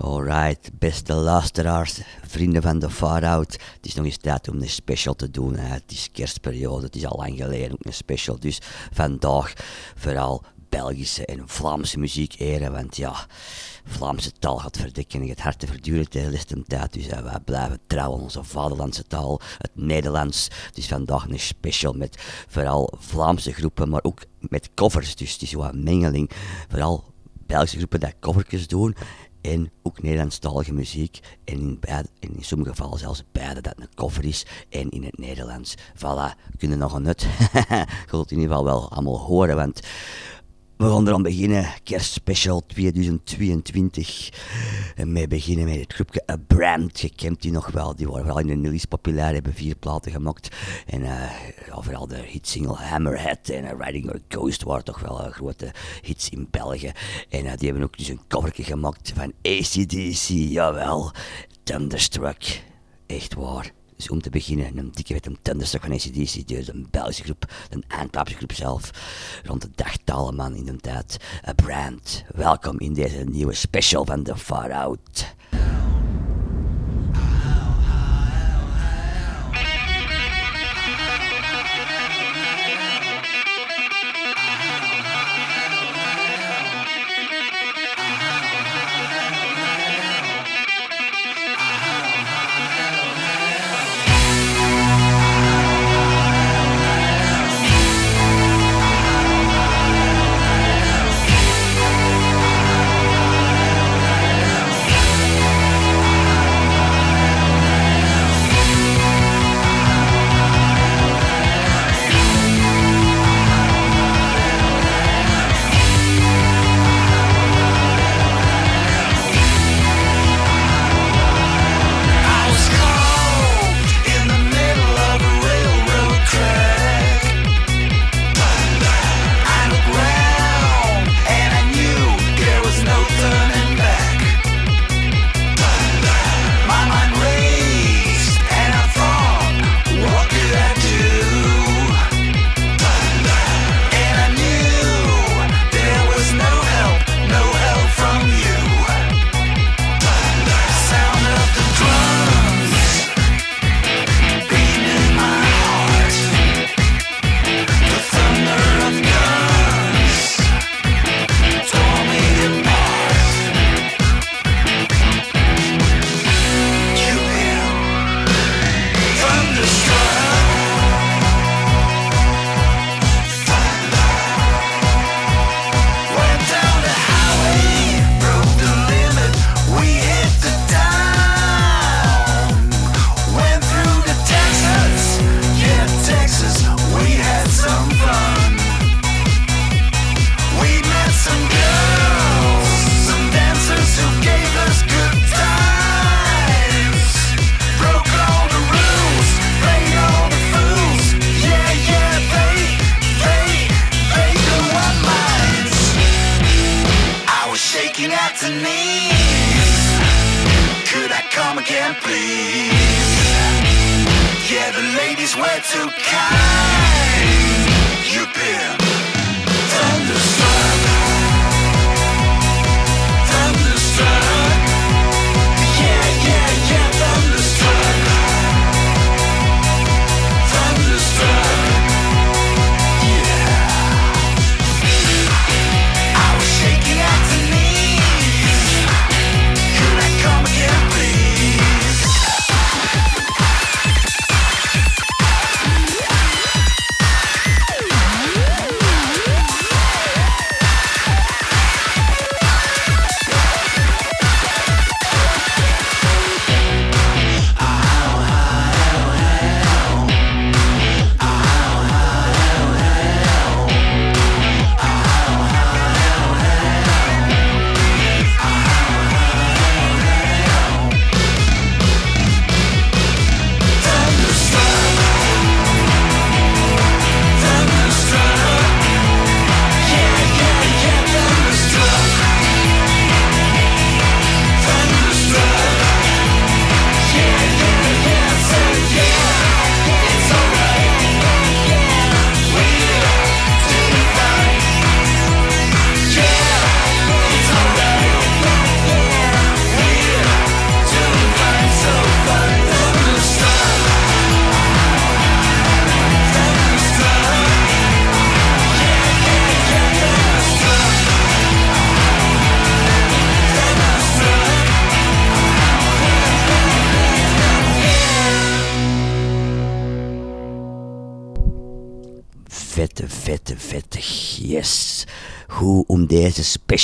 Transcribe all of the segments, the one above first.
Alright, beste luisteraars, vrienden van de Far Out. Het is nog eens tijd om een special te doen. Hè. Het is kerstperiode, het is al lang geleden ook een special. Dus vandaag vooral Belgische en Vlaamse muziek eren. Want ja, Vlaamse taal gaat verdikken en het hart te verduren tijdens de tijd. Dus wij blijven trouw aan onze vaderlandse taal, het Nederlands. Is vandaag een special met vooral Vlaamse groepen, maar ook met covers. Dus het is wat mengeling. Vooral Belgische groepen die covertjes doen en ook Nederlandstalige muziek. En in, in sommige gevallen zelfs beide dat een cover is en in het Nederlands. Voilà, kunnen nog een nut. Je in ieder geval wel allemaal horen, want we gaan eraan beginnen, kerstspecial 2022. En mee beginnen met het groepje A Brand. Je kent die nog wel, die waren vooral in de Nillies populair, hebben vier platen gemaakt. En uh, vooral de hitsingle Hammerhead en uh, Riding Your Ghost waren toch wel uh, grote hits in België. En die hebben ook dus een coverje gemaakt van ACDC, jawel, Thunderstruck. Echt waar. Dus om te beginnen, een dikke vette Thunderstruck van ACDC, dus een Belgische groep, een Antwerpse groep zelf, rond de dagtalen man in de tijd. A Brand, welkom in deze nieuwe special van The Far Out.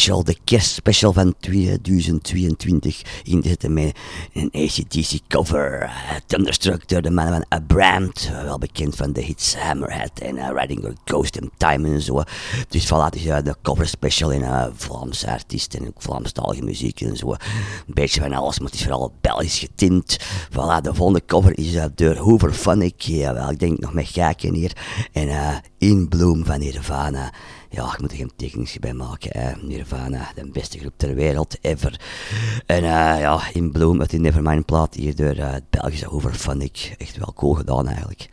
De kerstspecial van 2022, in te zetten met een ACDC cover. Thunderstruck door de mannen van Abrams, wel bekend van de hits Hammerhead en uh, Riding a Ghost in Time en zo. Dus voilà, dus, de cover special in uh, Vlaamse artiesten en ook Vlaamstalige muziek en zo. Een beetje van alles, maar het is vooral Belgisch getint. Voilà, de volgende cover is door Hoover Funnick. Ja, wel, ik denk nog met Gaken hier. En In Bloom van Nirvana. Ja, ik moet er geen tekeningsje bij maken. Hè. Nirvana, de beste groep ter wereld, ever. En uh, ja, In Bloom uit die Nevermind plaat hier door uh, het Belgische Funnick. Echt wel cool gedaan eigenlijk.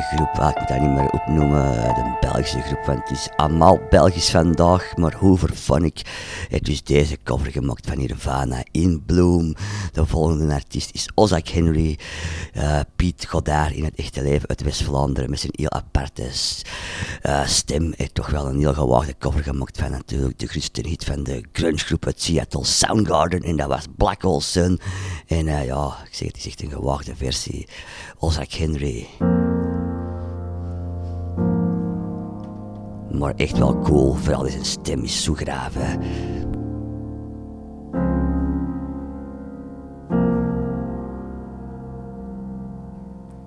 Groep, ik moet dat niet meer opnoemen. De Belgische groep, want het is allemaal Belgisch vandaag. Maar Hoover Phonic heeft dus deze cover gemaakt van Nirvana in Bloom. De volgende artiest is Ozak Henry. eh, Piet Godard in het echte leven uit West-Vlaanderen met zijn heel aparte eh, stem. Heeft toch wel een heel gewaagde cover gemaakt van natuurlijk de grootste hit van de grungegroep uit Seattle, Soundgarden. En dat was Black Hole Sun. En eh, ja, ik zeg het is echt een gewaagde versie. Ozak Henry. Maar echt wel cool, vooral zijn stem is zo graaf. Hè.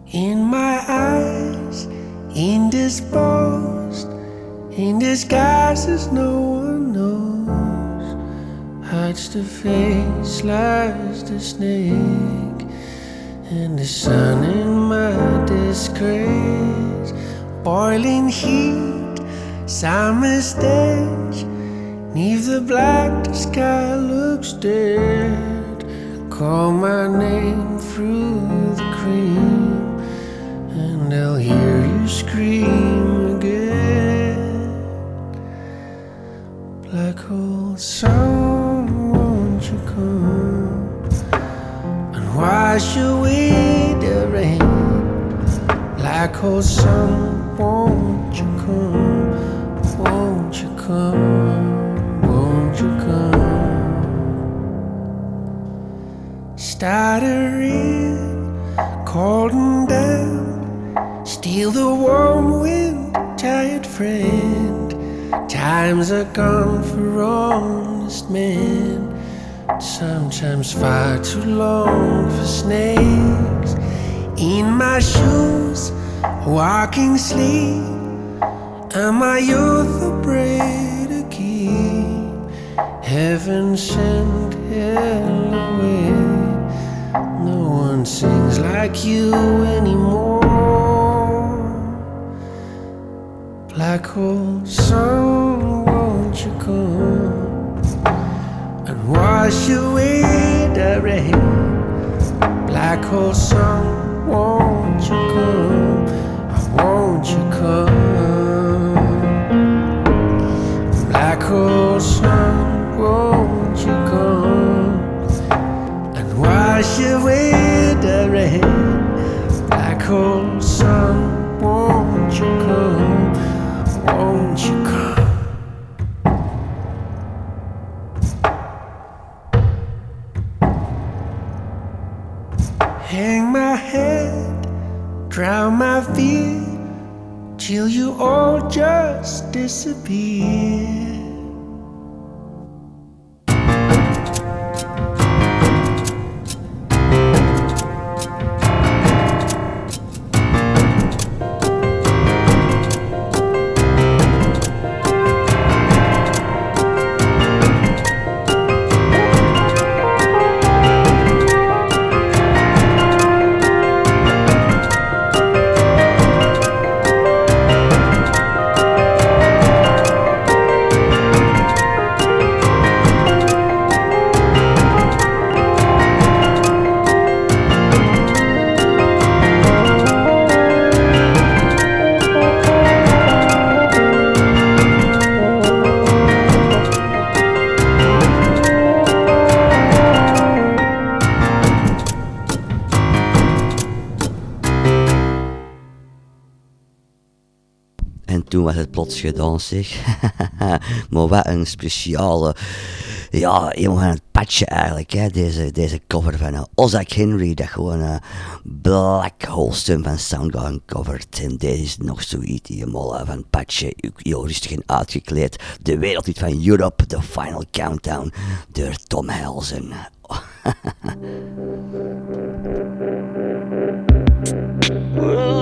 In my eyes, indisposed, in disguise as no one knows. Hurts the face, slides the snake, and the sun in my disgrace. Boiling heat, summer stench. Neath the black, sky looks dead. Call my name through the cream, and I'll hear you scream again. Black hole sun, won't you come and wash away the rain? Black hole sun, won't you come? Won't you come? Won't you come? Stuttering, cold and damp, steal the warm wind, tired friend. Times are gone for honest men. Sometimes far too long for snakes. In my shoes, walking sleep. Am I youth a bread to keep? Heaven sent hell away. No one sings like you anymore. Black hole sun, won't you come and wash away the rain? Black hole sun, won't you come? Till you all just disappear. Zeg. maar wat een speciale, ja, helemaal van het patje eigenlijk, hè. Deze, deze cover van uh, Ozak Henry, dat gewoon uh, Black Hole Stum van Soundgarden covert. En deze is nog zoiets, helemaal uh, van het patje, heel rustig en uitgekleed. De wereldhit van Europe, The Final Countdown, door Tom Helsen.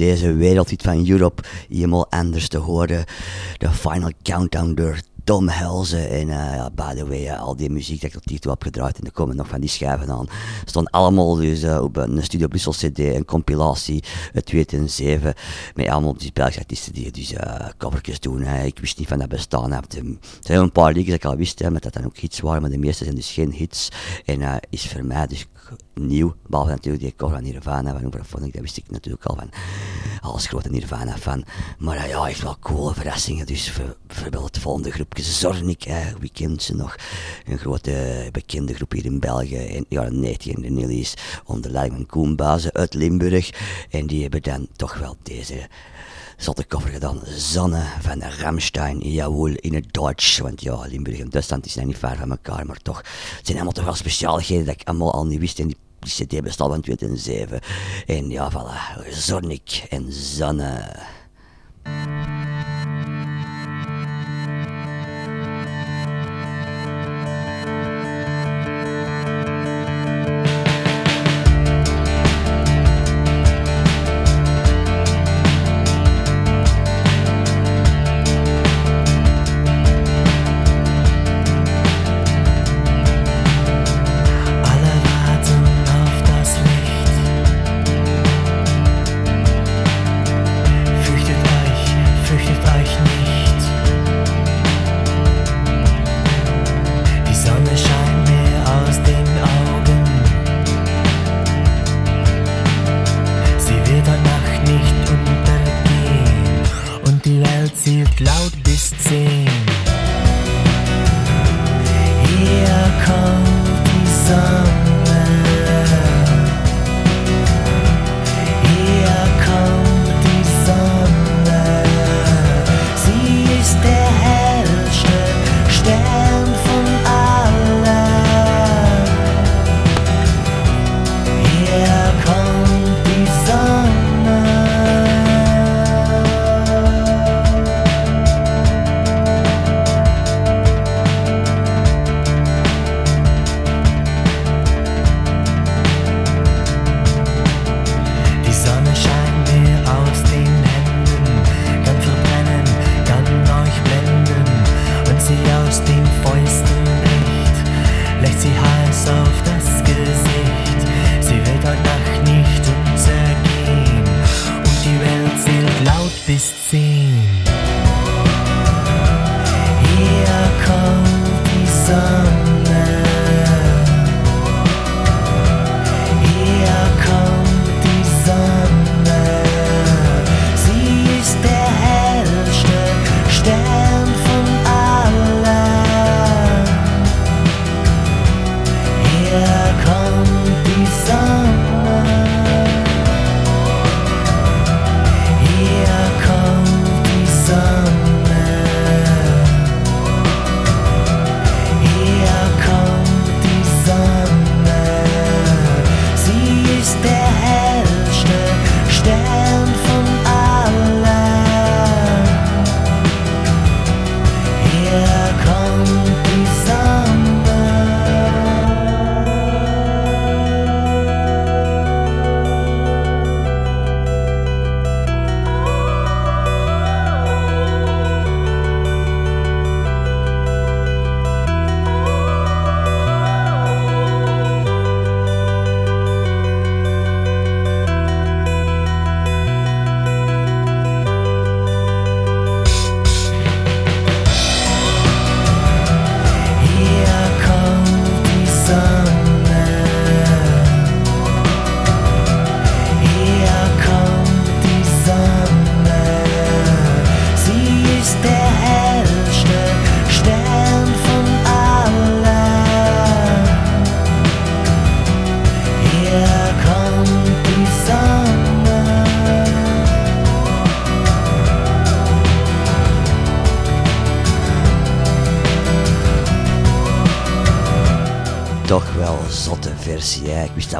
deze wereldhit van Europe helemaal anders te horen. De Final Countdown door Tom Helzen. En eh, by the way, eh, al die muziek dat ik tot hiertoe heb gedraaid, en er komen nog van die schijven aan, staan allemaal dus eh, op een Studio Brussel CD, een compilatie, het 2007, met allemaal die Belgische artiesten die dus covertjes doen. Ik wist niet van dat bestaan. hè. Er zijn een paar liedjes dat ik al wist, hè, maar dat dan ook hits waren, maar de meeste zijn dus geen hits. En is voor mij dus nieuw, behalve natuurlijk die cover van Nirvana, van Overphonic, dat wist ik natuurlijk al van, als grote Nirvana fan. Maar ja, echt wel coole verrassingen, dus voor- bijvoorbeeld het volgende groepje, Zornik, hè, wie kent ze nog? Een grote bekende groep hier in België, in de jaren 90 in de Nillies, onder leiding van Koen Bazen uit Limburg, en die hebben dan toch wel deze zotte cover gedaan. Zonne van Ramstein, jawohl, in het Duits. Want ja, Limburg en Duitsland zijn niet ver van elkaar, maar toch. Het zijn allemaal toch wel specialigheden dat ik allemaal al niet wist. En die, die CD bestaat van 2007. En ja, voilà, Zornik en Zonne.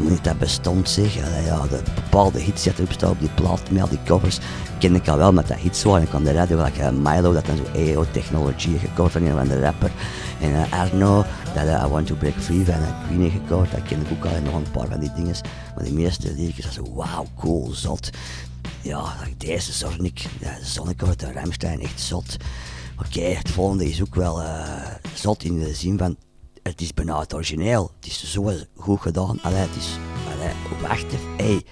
Helemaal niet dat dat bestond. Allee, ja, de bepaalde hits die erop op die plaat, met al die covers, kende ik al wel met dat hits waren. Ik kwam de radio, like, uh, Milo, dat dan zo EO Technology gecoverd van de rapper. En uh, Arno, dat uh, I Want To Break Free van Queen gecoverd. Dat kende ik ook al en nog een paar van die dingen. Maar de meeste liedjes, dat zo, wauw, cool, zot. Ja, deze Zornik, Zonnik of de Ramstein, echt zot. Oké, het volgende is ook wel zot in de zin van het is bijna origineel. Het is zo goed gedaan. Allee, het is. Allee, wacht even. Hey.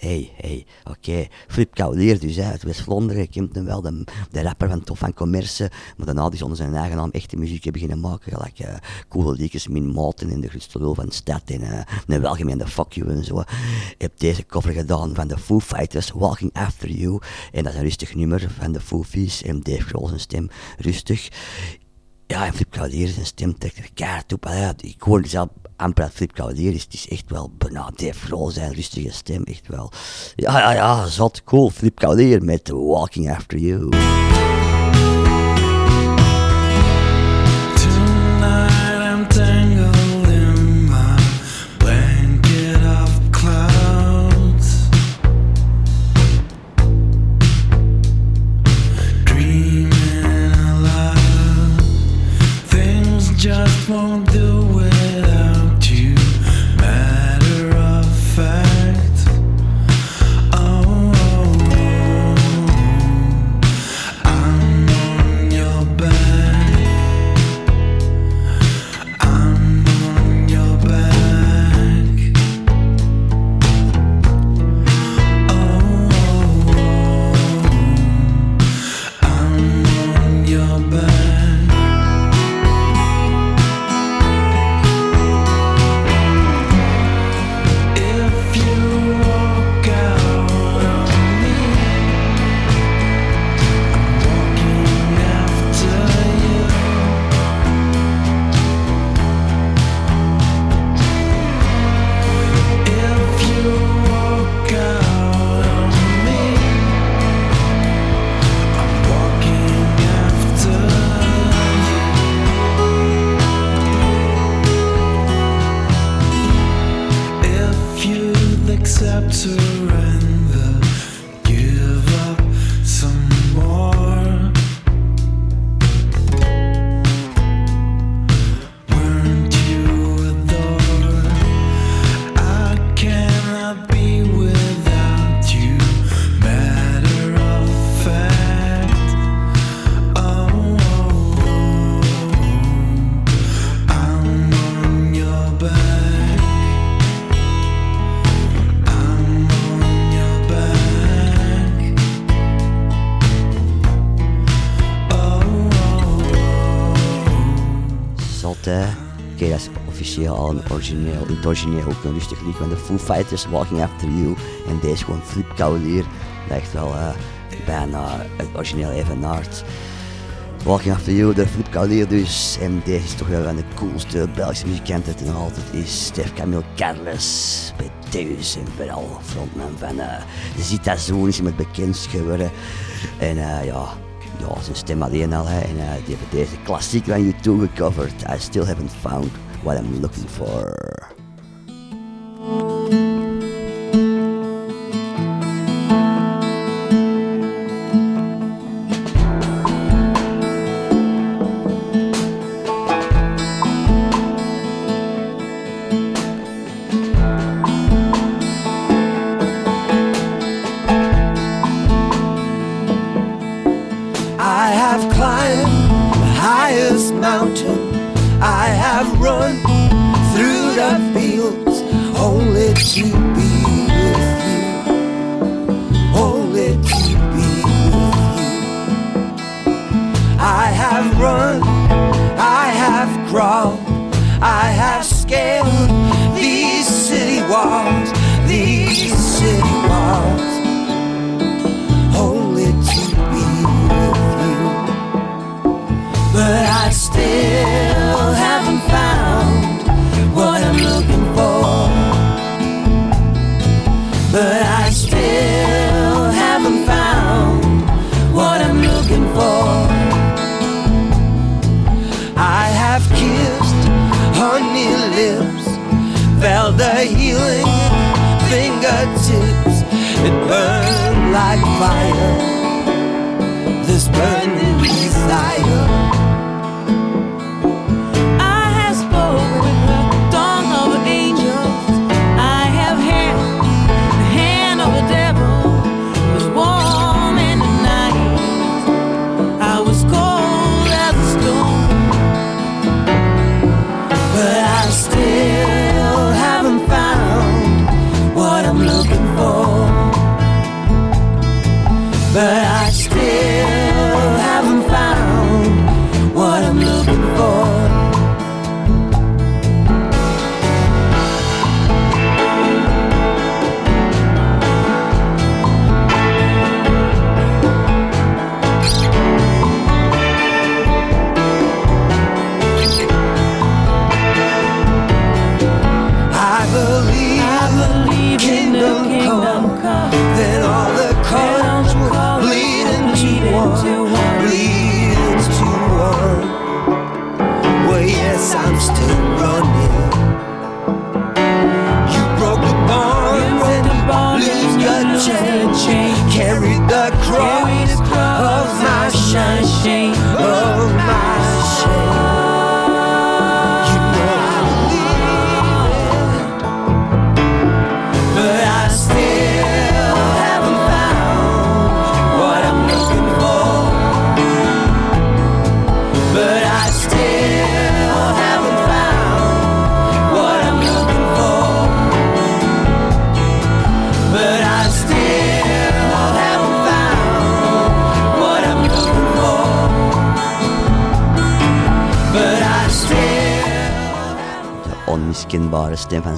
Hey, hey, oké. Flip Kaulier dus, hè, uit West-Vlaanderen. Ik ken hem wel, de, de rapper van Tof van Commerce. Maar daarna is onder zijn eigen naam echte muziek beginnen maken. Gelijk uh, coole liedjes, Min Maarten in de grootste lul van de stad. En uh, een welgemeende fuck you en zo. Ik heb deze cover gedaan van de Foo Fighters, Walking After You. En dat is een rustig nummer van de Foofies. En Dave Grohl zijn stem, rustig. Ja, en Flip Cavalier zijn stem trekt er keihard op. Allee, ik hoor zelf amper dat Flip is. Het is echt wel bijna Dave zijn rustige stem, echt wel. Ja, ja, ja, zat cool. Flip met Walking After You. Een origineel, in het origineel ook een rustig lied van de Foo Fighters, Walking After You. En deze gewoon Flip Cavalier. Dat echt wel uh, bijna het origineel evenaard. Walking After You, de Flip Cavalier dus. En deze is toch wel een de coolste Belgische muzikanten ten altijd is Stef Camille Carles. Bij Deus en vooral frontman van uh, Zita Zoon is iemand bekend geworden. En uh, ja, ja, zijn stem alleen al. En die hebben deze klassiek van U2 gecoverd. I still haven't found what I'm looking for.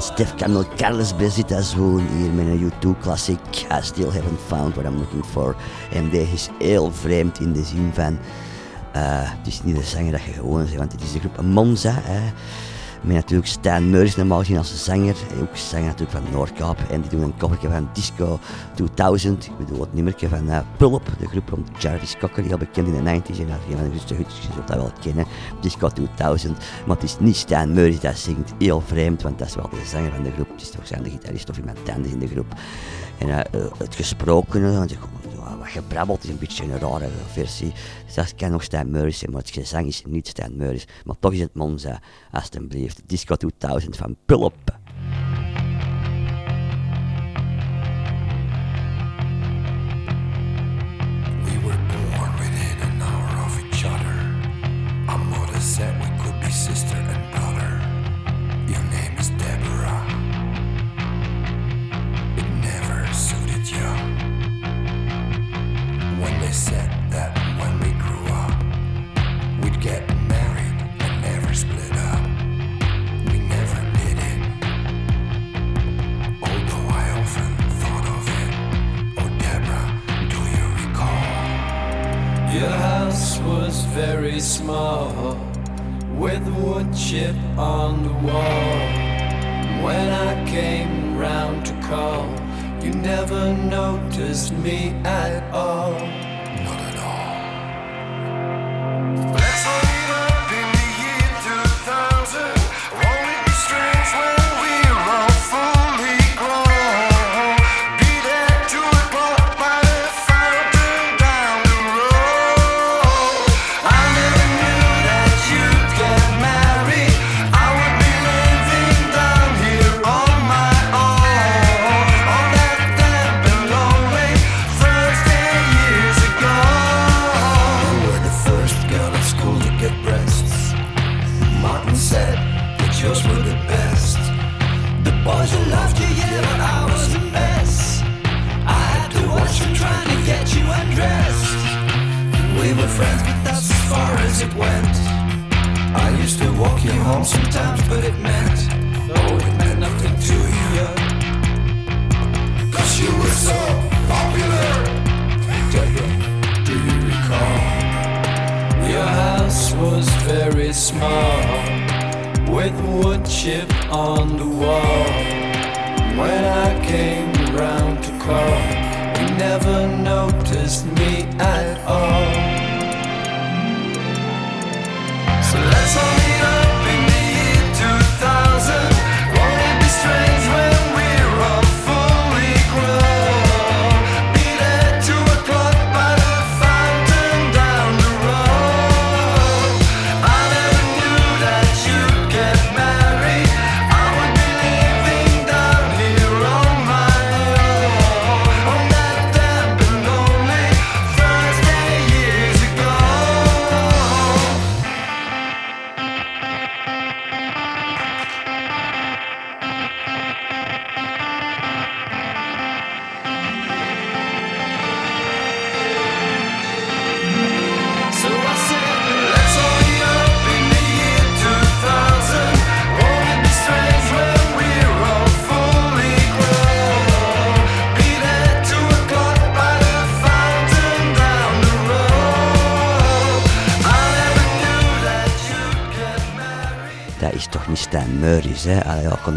Stef Camel Carles Bezita woon hier met een U2-klassiek. I still haven't found what I'm looking for. En deze is heel vreemd in de zin van... Uh, het is niet de zanger dat je gewoon zegt, want het is de groep Monza. Hè. Met natuurlijk Stijn Meurs normaal gezien als zanger. Ook zanger natuurlijk van Noordkap, En die doen een koffertje van Disco 2000. Ik bedoel het nummer van eh, Pulp, de groep rond Jarvis Cocker, die al bekend in de 90s. En dat je van de rustige hutjes, zult dat wel kennen. Disco 2000. Maar het is niet Stijn Meuris dat zingt. Heel vreemd, want dat is wel de zanger van de groep. Het is toch zijn de gitarist of iemand anders in de groep. En eh, eh, het gesproken, wat gebrabbeld is een beetje een rare versie. Ik ken nog Stijn Meuris, maar het gezang is niet Stijn Meuris. Maar toch is het Monza, alstublieft. Disco 2000 van Pulp. Your house was very small, with wood chip on the wall. When I came round to call, you never noticed me at all.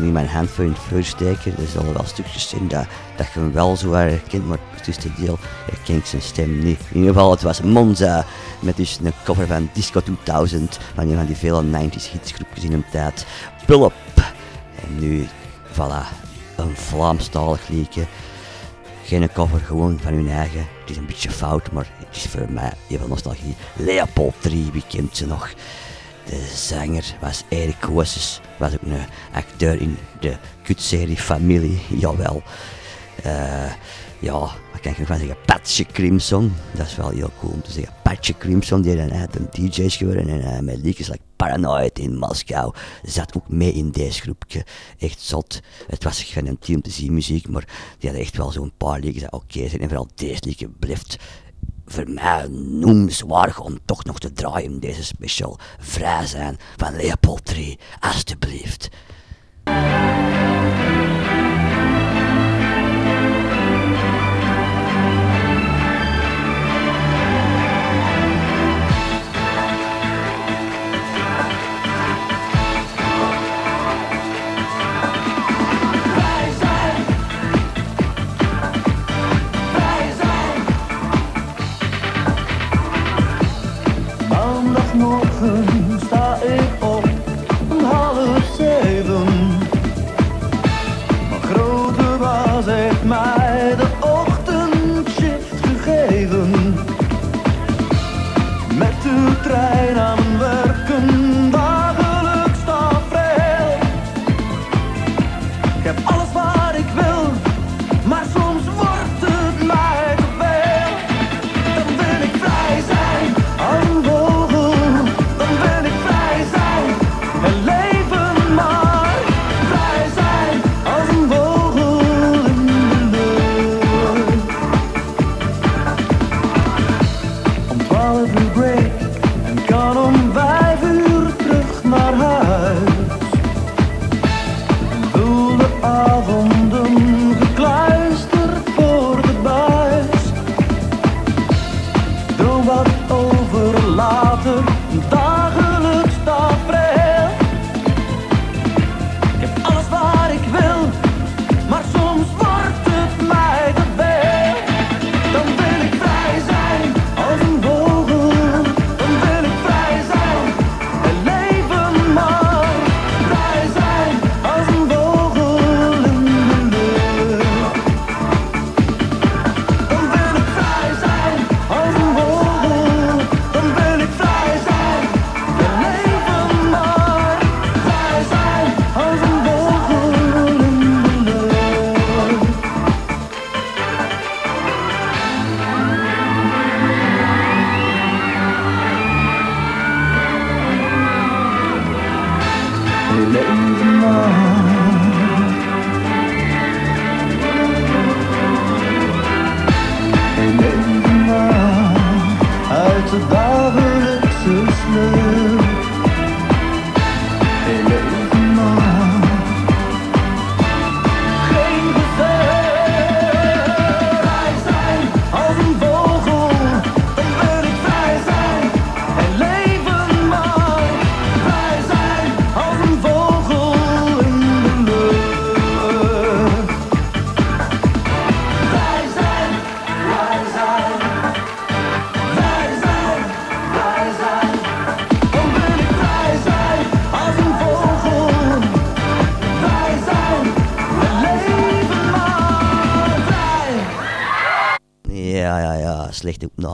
Niet mijn hand voor in het vuur steken. Er zullen wel stukjes zijn dat, dat je hem wel zo herkent, maar het is de deel herken ik zijn stem niet. In ieder geval, het was Monza, met dus een cover van Disco 2000, van een van die vele 90s hitsgroepjes in een tijd. Pull Up. En nu, voilà, een Vlaamstalig liedje. Geen cover, gewoon van hun eigen. Het is een beetje fout, maar het is voor mij even nostalgie. Leopold 3, wie kent ze nog? De zanger was Erik Koosses, was ook een acteur in de kutserie Familie, jawel. Eh, ja, wat kan ik nog van zeggen? Patje Crimson, dat is wel heel cool om te zeggen. Patje Crimson, die dan uit een DJ's geworden en eh, met liedjes like Paranoid in Moskou, zat ook mee in deze groepje. Echt zot. Het was geen team te zien muziek, maar die hadden echt wel zo'n paar liedjes oké zijn. En vooral deze liedje blijft voor mij noemenswaardig om toch nog te draaien in deze special vrij zijn van Leopold 3, alstublieft.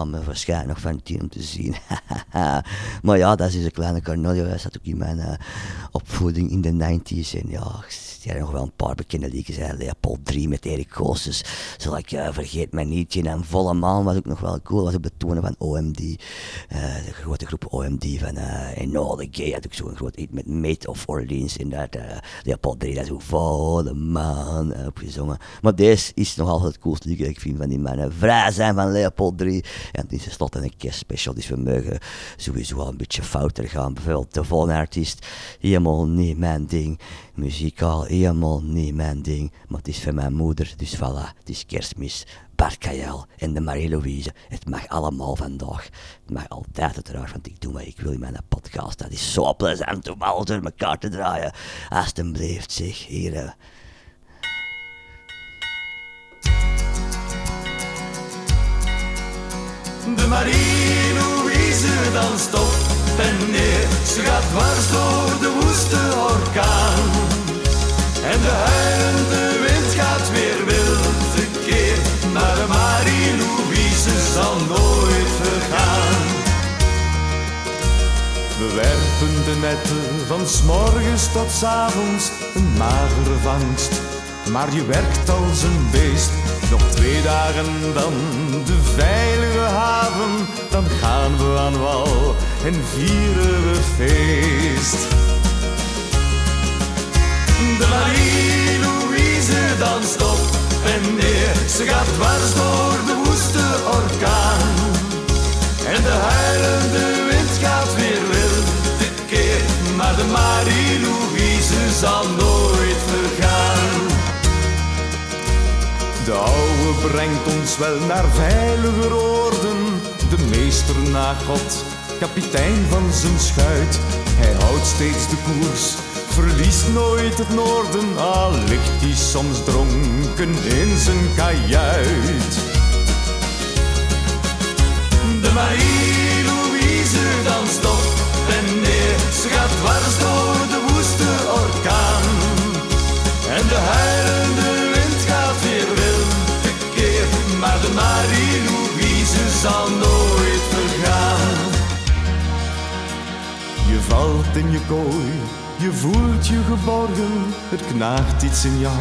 Opname waarschijnlijk nog van tien om te zien. maar ja, dat is een kleine Carnelio. Hij zat ook in mijn eh, opvoeding in de 90s. En ja, er zijn nog wel een paar bekende liedjes. Hè. Leopold 3 met Erik Goossens. Zoals ik eh, Vergeet Mij Nietje. En Volle Maan was ook nog wel cool. Was op de tonen van OMD. eh, de grote groep OMD van uh, Enola Gay. Had ook zo'n groot hit met Mate of Orleans. Dat eh, Leopold 3, dat is ook Volle Maan opgezongen. Maar deze is nog altijd het coolste liedje ik vind van die mannen. Vrij zijn van Leopold 3. En het is tenslotte een kerstspecial, dus we mogen sowieso al een beetje fouter gaan. Bijvoorbeeld de volgende artiest, helemaal niet mijn ding. Muzikaal, helemaal niet mijn ding. Maar het is van mijn moeder, dus voilà, het is kerstmis. Bart en de Marie-Louise. Het mag allemaal vandaag. Het mag altijd uiteraard, want ik doe wat ik wil in mijn podcast. Dat is zo plezant om alles door elkaar te draaien. Alsjeblieft, zeg, hier. De Marie-Louise danst op en neer. Ze gaat dwars door de woeste orkaan. En de huilende wind gaat weer wild tekeer. Maar Marie-Louise zal nooit vergaan. We werpen de netten van s'morgens tot s'avonds een magere vangst. Maar je werkt als een beest, nog twee dagen dan de veilige haven. Dan gaan we aan wal en vieren we feest. De Marie-Louise danst op en neer, ze gaat dwars door de woeste orkaan. En de huilende wind gaat weer wild tekeer, maar de Marie-Louise zal nooit vergaan. De oude brengt ons wel naar veiliger oorden, de meester na God, kapitein van zijn schuit. Hij houdt steeds de koers, verliest nooit het noorden, al ligt hij soms dronken in zijn kajuit. De Marie-Louise danst op en neer. Ze gaat dwars zal nooit vergaan. Je valt in je kooi, je voelt je geborgen. Het knaagt iets in jou.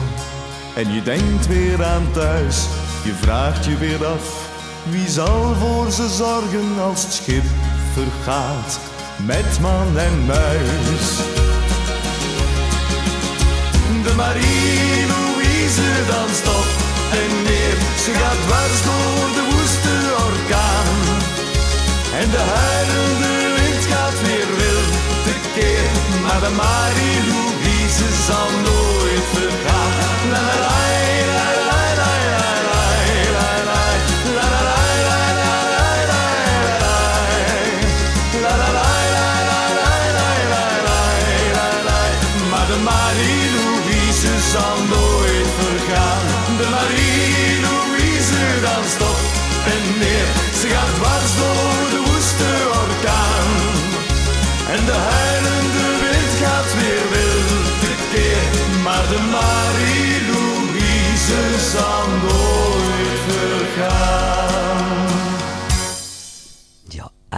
En je denkt weer aan thuis, je vraagt je weer af. Wie zal voor ze zorgen als het schip vergaat met man en muis? De Marie-Louise danst op en ze gaat dwars door de woeste orkaan. En de huilende wind gaat weer wild tekeer, maar de Marie-Louise zal nooit vergaan.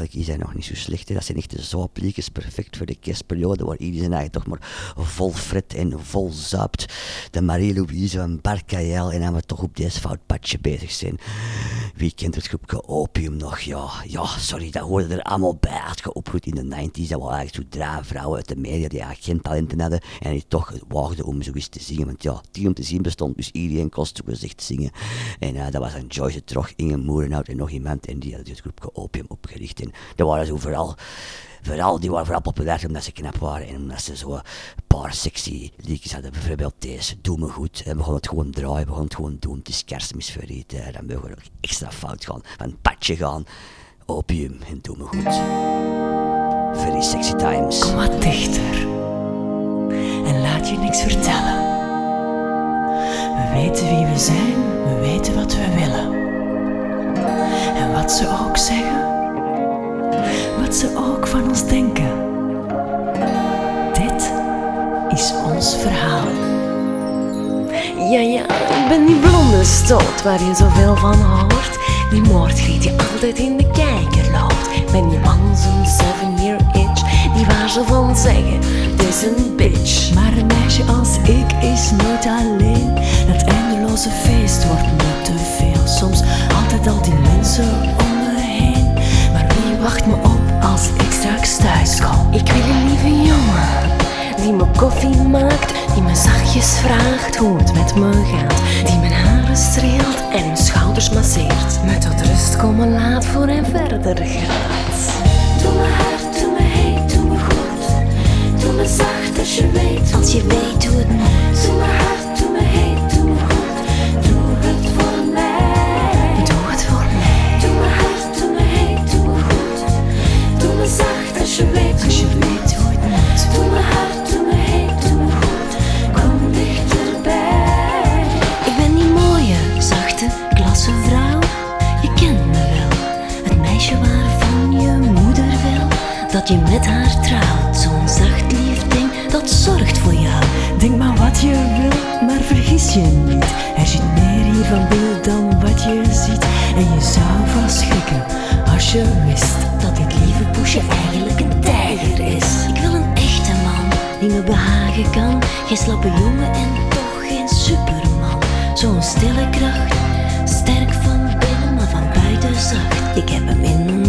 eigenlijk is nog niet zo slecht. Dat zijn echt de zopliekjes, perfect voor de kerstperiode, waar iedereen eigenlijk toch maar vol fret en vol zuipt. De Marie-Louise van Barcael en dan we toch op deze foutpadje bezig zijn. Wie kent het groepje Opium nog? Ja, ja, sorry, dat hoorde er allemaal bij. Had in de 90s, dat waren eigenlijk zo drie vrouwen uit de media die eigenlijk geen talenten hadden en die toch waagden om zoiets te zingen. Want ja, die om te zien bestond, dus iedereen zo gezegd zingen. En eh, dat was een Joyce Trog, Inge Moerenhout en nog iemand en die hadden het groepje Opium opgericht. Dat waren zo vooral Vooral, die waren vooral populair omdat ze knap waren en omdat ze zo paar sexy liedjes hadden. Bijvoorbeeld deze, Doe Me Goed. En we gaan het gewoon draaien, we gaan het gewoon doen. Het is kerstmis voor. Dan mogen we ook extra fout gaan. Van het padje gaan, opium en Doe Me Goed. Very sexy times. Kom wat dichter en laat je niks vertellen. We weten wie we zijn, we weten wat we willen. En wat ze ook zeggen, wat ze ook van ons denken. Dit is ons verhaal. Ja, ja, ik ben die blonde stoot waar je zoveel van hoort. Die moordgriet die altijd in de kijker loopt. Ben die man zo'n seven year itch, die waar ze van zeggen, dit is een bitch. Ik wil een lieve jongen die me koffie maakt, die me zachtjes vraagt hoe het met me gaat, die mijn haar oren streelt en hun schouders masseert. Met tot rust komen laat voor en verder gaat. Doe me hard, doe me heet, doe me goed. Doe me zacht als je weet. Als je weet hoe het moet. Doe me hard, je met haar trouwt. Zo'n zacht lief ding dat zorgt voor jou. Denk maar wat je wil, maar vergis je niet. Er zit meer hier van beeld dan wat je ziet. En je zou vast schrikken als je wist dat dit lieve poesje eigenlijk een tijger is. Ik wil een echte man die me behagen kan. Geen slappe jongen en toch geen superman. Zo'n stille kracht, sterk van binnen, maar van buiten zacht. Ik heb hem in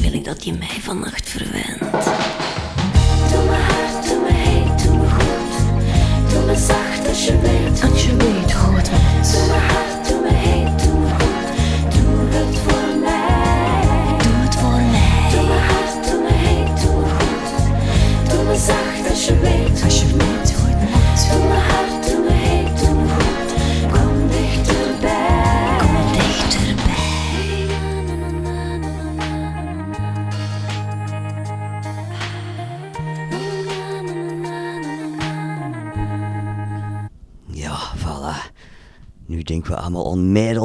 wil ik dat je mij vannacht verwendt.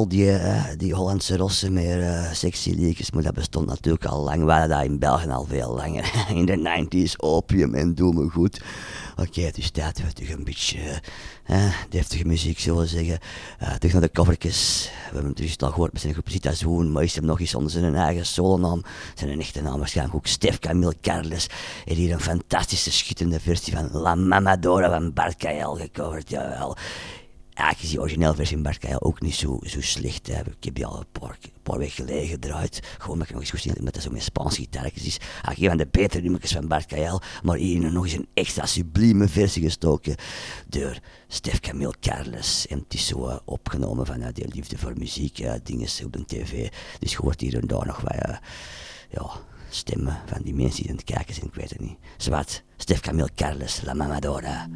Die, eh, die Hollandse rossen met eh sexy liedjes, maar dat bestond natuurlijk al lang. We hadden dat in België al veel langer. In de 90s, opium en doe me goed. Oké, het is tijd toch een beetje eh, deftige muziek, zullen we zeggen. Eh terug naar de covertjes. We hebben het dus al gehoord met zijn groep Zita Zoen, maar is hem nog eens onder zijn eigen solonaam. Zijn echte naam waarschijnlijk ook Stef Camille Carles. En hier een fantastische, schitterende versie van La Mamadora van Bart Kael gecoverd, jawel. Eigenlijk is die originele versie van Bart ook niet zo, zo slecht. Hè. Ik heb die al een paar, paar weken geleden gedraaid. Gewoon omdat ik nog eens goed zie dat dat zo met Spaanse gitaartjes is. Eigenlijk een van de betere nummertjes van Bart. Maar hier nog eens een extra sublieme versie gestoken door Stef Camille Carles. En het is zo eh, opgenomen vanuit die liefde voor muziek, eh, dingen op de tv. Dus je hoort hier en daar nog wat eh, ja, stemmen van die mensen die aan het kijken zijn, ik weet het niet. Zwart, Stef Camille Carles, La Mamadora.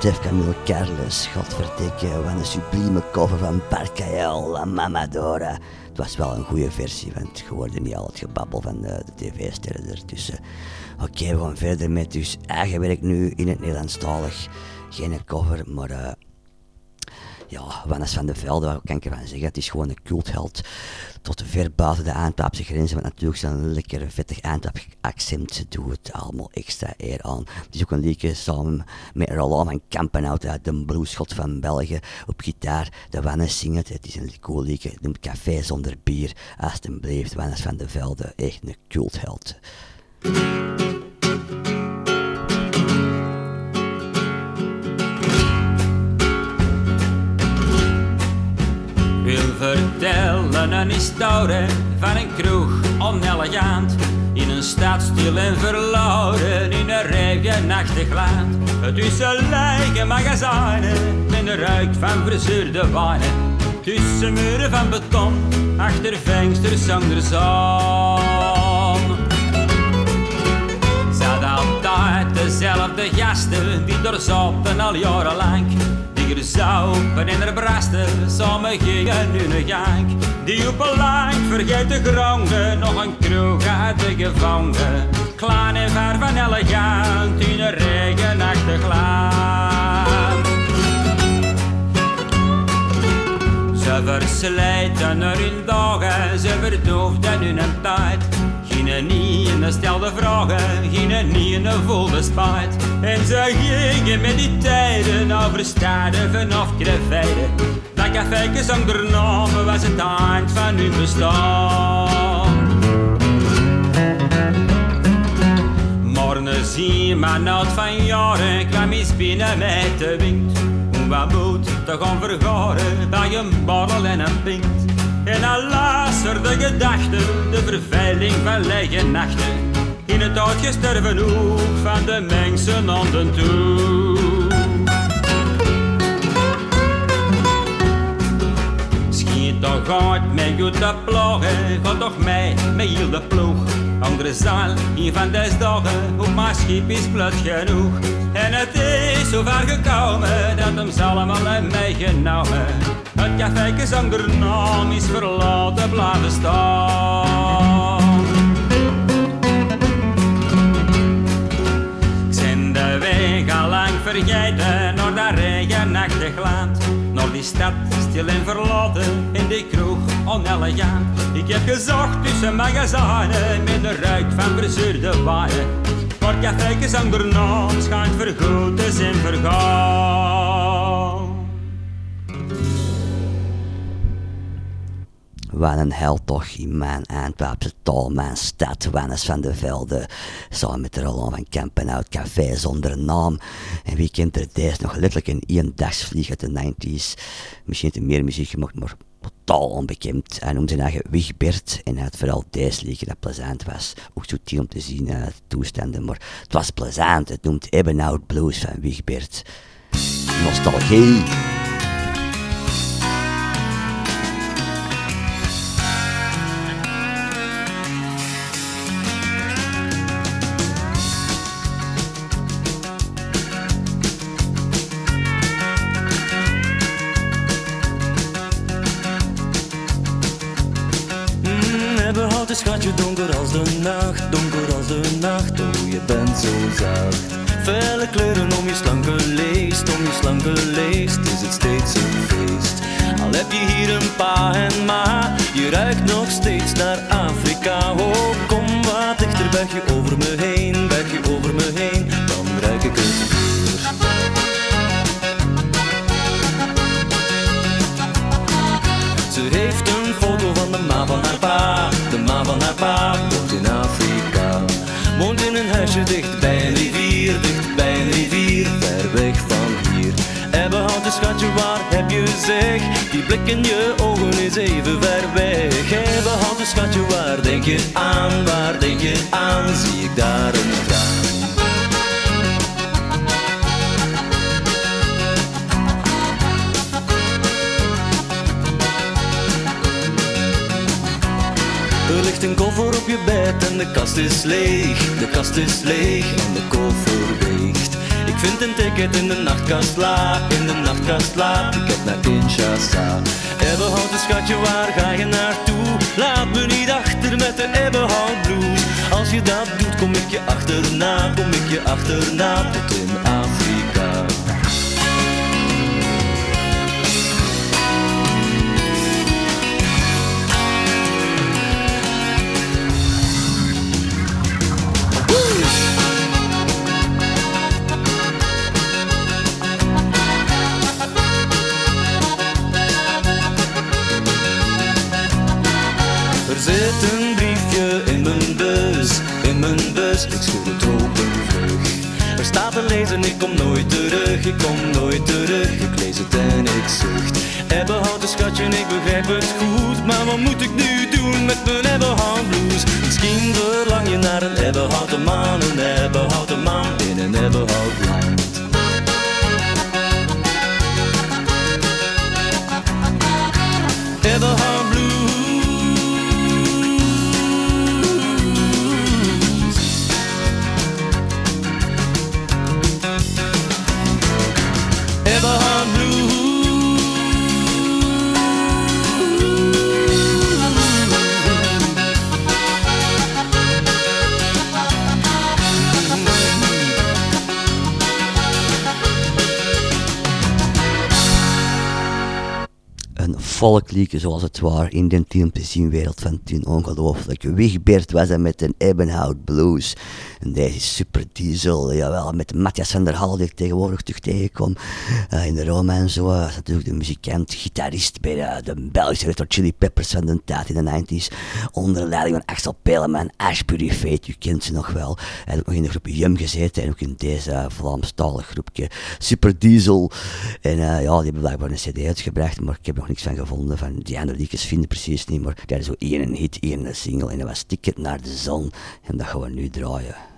Stef Camille Carles, godverdikke, wat een sublieme cover van Barcael, La Mamadora. Het was wel een goede versie, want je hoorde niet al het gebabbel van de, de tv-sterren ertussen. Oké, we gaan verder met dus eigen werk nu in het Nederlandstalig. Geen cover, maar eh, ja, Wannes van de Velde, wat kan ik ervan zeggen? Het is gewoon een cultheld. Tot ver buiten de Antwerpse grenzen, want natuurlijk zijn lekkere vettig Antwerp accent doet het allemaal extra eer aan. Het is ook een liedje samen met Roland van Kampenhout uit de bluesschot van België op gitaar. De Wannes zingt het. Het is een cool liedje. Het noemt Café zonder bier. Alsjeblieft, Wannes van de Velde, echt een cultheld. Vertellen een historie van een kroeg onelegant. In een stad stil en verloren, in een regenachtig land. Tussen lege magazijnen, met de ruik van verzuurde wijnen. Tussen muren van beton, achter vensters zonder zon. Zat altijd dezelfde gasten, die doorzopen al jarenlang. Er zopen en er brasten, samen gingen hun gang. Die op een lang vergeten gronden, nog een kroeg uit de gevangen. Klein en ver van elegant, in een regenachtig land. Ze verslijten er hun dagen, ze verdoofden hun tijd. Gingen niet in de stelde vragen, gingen niet in de volle spijt. En ze gingen met die tijden over steden vanaf Krefeiden. Dat café zonder naam was het eind van hun bestaan. Morgen zie maar nood van jaren kwam eens binnen met de wind. Om wat moed te gaan vergaren bij een borrel en een pint. En luisterde gedachten, de verveling van lege nachten. In het uitgestorven hoek van de mensen aan de toe. Schiet toch uit met goede ploegen, ga toch mee met heel de ploeg. Andere zaal, een van deze dagen, op mijn schip is plut genoeg. En het is zo ver gekomen, dat hem allemaal hebben meegenomen. Het café zonder naam is verlaten blijven staan. Ik zijn de weg al lang vergeten, naar dat regenachtig land. Naar die stad, stil en verlaten, in die kroeg onelegant. Ik heb gezocht tussen magazijnen, met de ruik van verzuurde wijnen. Café zonder naam schijnt vergoed te zijn vergaan. Wat een toch in mijn Antwerpse taal, mijn stad, Wannes van de Velde. Samen met de Roland van Kampenhout, café zonder naam. En wie kent er deze nog letterlijk in één dagsvlieg uit de 90s. Misschien heeft meer muziek gemaakt, maar totaal onbekend. Hij noemde zijn eigen Wigbert en hij had vooral deze liedje dat plezant was. Ook subtiel om te zien, uh, toestanden, maar het was plezant. Het noemt Ebbenhout Blues van Wigbert. Nostalgie. Felle kleuren om je slanke leest, om je slanke leest is het steeds een feest. Al heb je hier een pa en ma, je ruikt nog steeds naar Afrika. Oh, kom wat dichter, buig je over me heen, blik in je ogen is even ver weg. Ebbenhout een schatje, waar denk je aan? Waar denk je aan? Zie ik daar een traan? Er ligt een koffer op je bed en de kast is leeg. De kast is leeg en de koffer vind een ticket in de nachtkast la, in de nachtkast la. Ticket naar Kinshasa. Ebbenhout, schatje, waar ga je naartoe? Laat me niet achter met de Ebbenhout blues. Als je dat doet, kom ik je achterna, kom ik je achterna tot in Een volkliedje zoals het waar in de teamplezierwereld van toen. Ongelooflijk. Wigbert was er met een Ebbenhout Blues. En deze super diesel. Jawel, met Matthias van die ik tegenwoordig terug tegenkom. eh, in de Roma en zo. Was natuurlijk de muzikant, gitarist bij de, de Belgische Red Hot Chili Peppers van de tijd in de 90s. Onder leiding van Axel Peleman, Ashbury Fate, u kent ze nog wel. Heeft ook nog in de groep Jum gezeten en ook in deze Vlaamstalig groepje. Super diesel. En eh, ja, die hebben blijkbaar een cd uitgebracht, maar ik heb nog niks van gevonden. Van die andere liedjes vinden precies niet, maar die hadden zo één hit, één single en dat was Ticket naar de Zon. En dat gaan we nu draaien.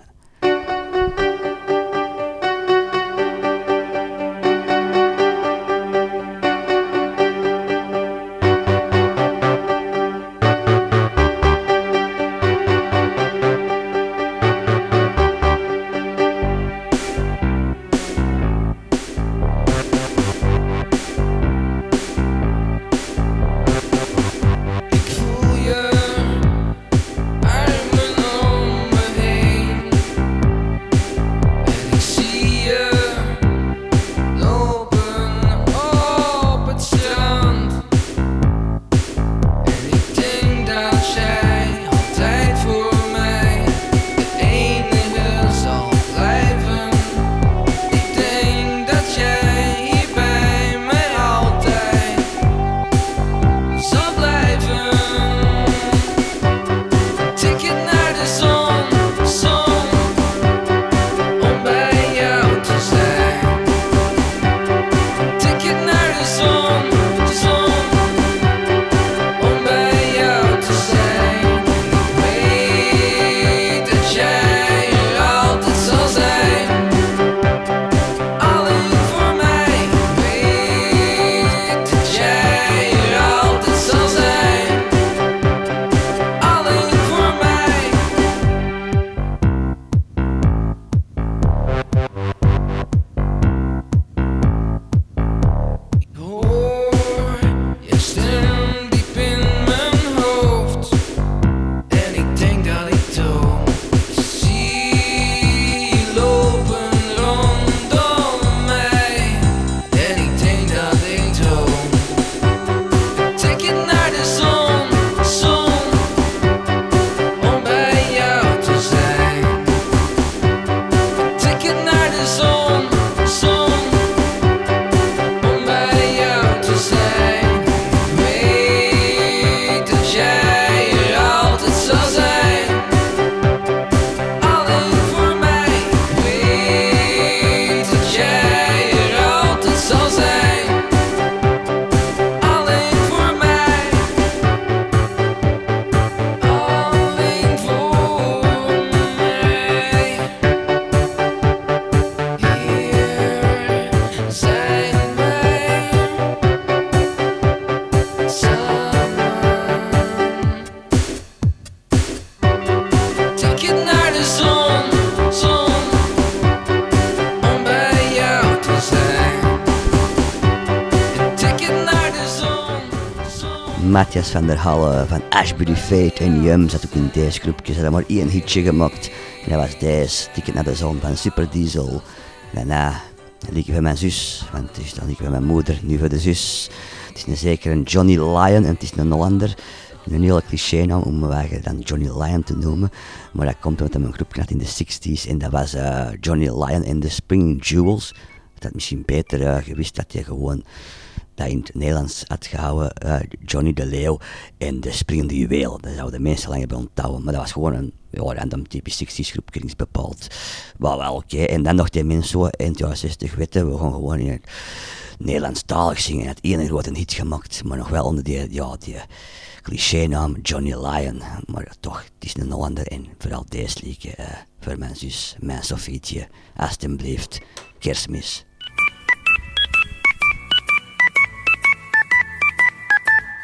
Van der Halle van Ashbury Fate en Jum zat ook in deze groepje. Ze hadden maar één hitje gemaakt. En dat was deze, Ticket naar de Zon van Super Diesel. Daarna liep ik bij mijn zus, want het is dan liep ik bij mijn moeder, nu voor de zus. Het is een zeker een Johnny Lyon en het is een Hollander. Een hele cliché naam om me dan Johnny Lyon te noemen. Maar dat komt omdat hij een groep had in de 60s. En dat was eh, Johnny Lyon en de Spring Jewels. Dat had misschien beter eh, gewist dat hij gewoon dat in het Nederlands had gehouden. eh, Johnny de Leeuw en de Springende Juweel. Dat zouden de mensen lang hebben onthouden. Maar dat was gewoon een random typisch 60s groep, bepaald. Maar wel oké. En dan nog die mensen zo in het jaar 60 weten. We gaan gewoon in het Nederlandstalig zingen. Het ene grote hit gemaakt. Maar nog wel onder die, ja, die cliché-naam Johnny Lyon. Maar toch, het is een Hollander en vooral deze liedje eh, voor mijn zus, mijn Sofietje. Alsjeblieft, kerstmis.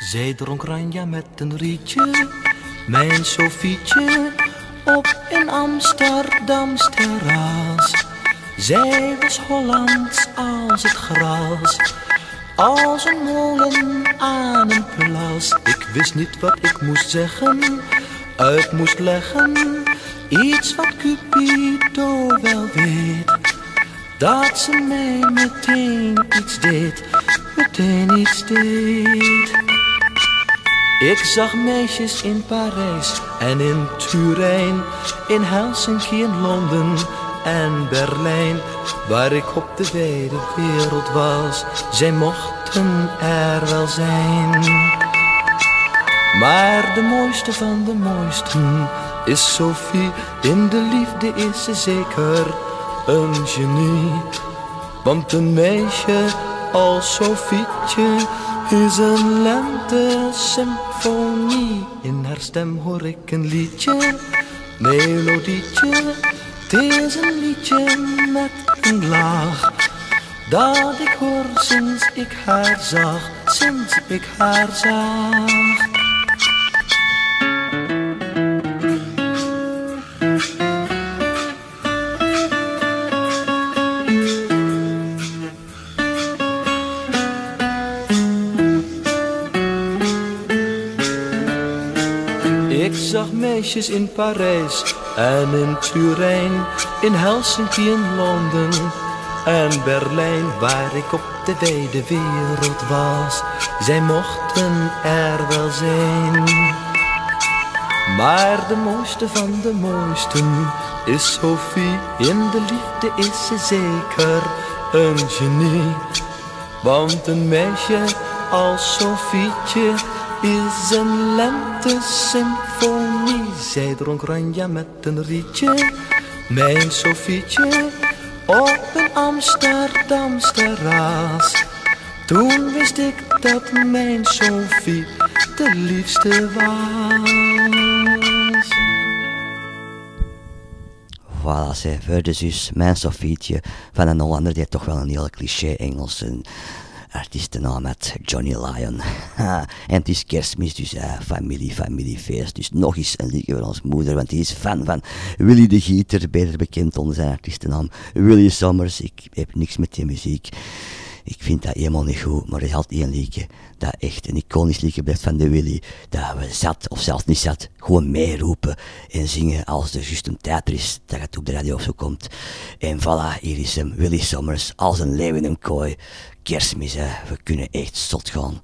Zij dronk ranja met een rietje, mijn Sofietje, op een Amsterdams terras. Zij was Hollands als het gras, als een molen aan een plas. Ik wist niet wat ik moest zeggen, uit moest leggen, iets wat Cupido wel weet. Dat ze mij meteen iets deed, meteen iets deed. Ik zag meisjes in Parijs en in Turijn, in Helsinki en Londen en Berlijn, waar ik op de wijde wereld was. Zij mochten er wel zijn. Maar de mooiste van de mooisten is Sophie, in de liefde is ze zeker een genie. Want een meisje als Sofietje is een lente-symfonie. In haar stem hoor ik een liedje, melodietje. Het is een liedje met een laag. Dat ik hoor sinds ik haar zag, sinds ik haar zag. In Parijs en in Turijn, in Helsinki en Londen en Berlijn, waar ik op de wijde wereld was. Zij mochten er wel zijn. Maar de mooiste van de mooisten is Sophie. In de liefde is ze zeker een genie. Want een meisje als Sofietje is een lente-symfonie. Zij dronk ranja met een rietje, mijn Sofietje, op een Amsterdams terras. Toen wist ik dat mijn Sofie de liefste was. Voilà, de zus, mijn Sofietje, van een Hollander die toch wel een hele cliché Engelse artiestennaam had, Johnny Lyon. en het is kerstmis, dus eh, familie, familiefeest. Dus nog eens een liedje van ons moeder, want die is fan van Willy de Gieter, beter bekend onder zijn artiestennaam Willy Sommers. Ik heb niks met die muziek. Ik vind dat helemaal niet goed, maar er is altijd één liedje dat echt een iconisch liedje blijft van de Willy. Dat we zat, of zelfs niet zat, gewoon meeroepen en zingen als er juist een tijd is dat het op de radio of zo komt. En voilà, hier is hem, Willy Sommers, als een leeuw in een kooi. Kerstmis, hè. we kunnen echt zot gaan.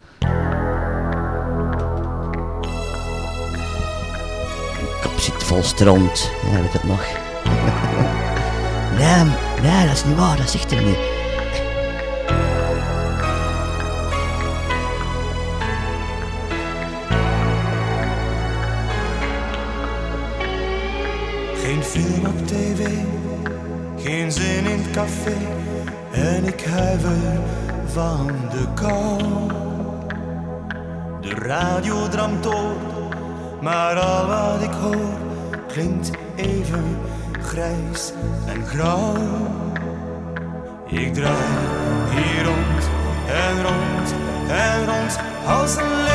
Kop zit vol stront, ja, weet het nog? nee, nee, dat is niet waar, dat zegt hij niet. Geen film op tv, geen zin in het café. En ik huiver van de kou. De radio dramt door, maar al wat ik hoor klinkt even grijs en grauw. Ik draai hier rond en rond en rond als een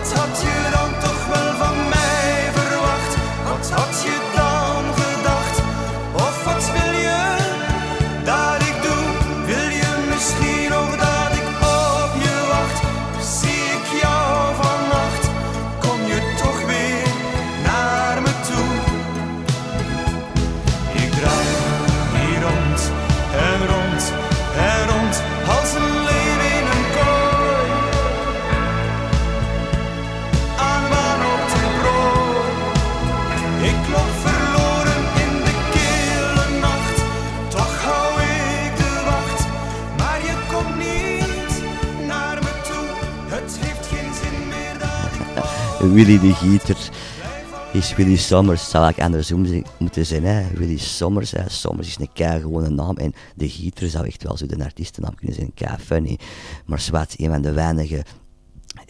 Wat had Willy de Gieter is Willy Sommers. Zou ik andersom moeten zijn, hè? Willy Sommers. Hè? Sommers is een kei gewone naam. En de Gieter zou echt wel zo de artiestennaam kunnen zijn. Kei funny. Maar zwart, een van de weinige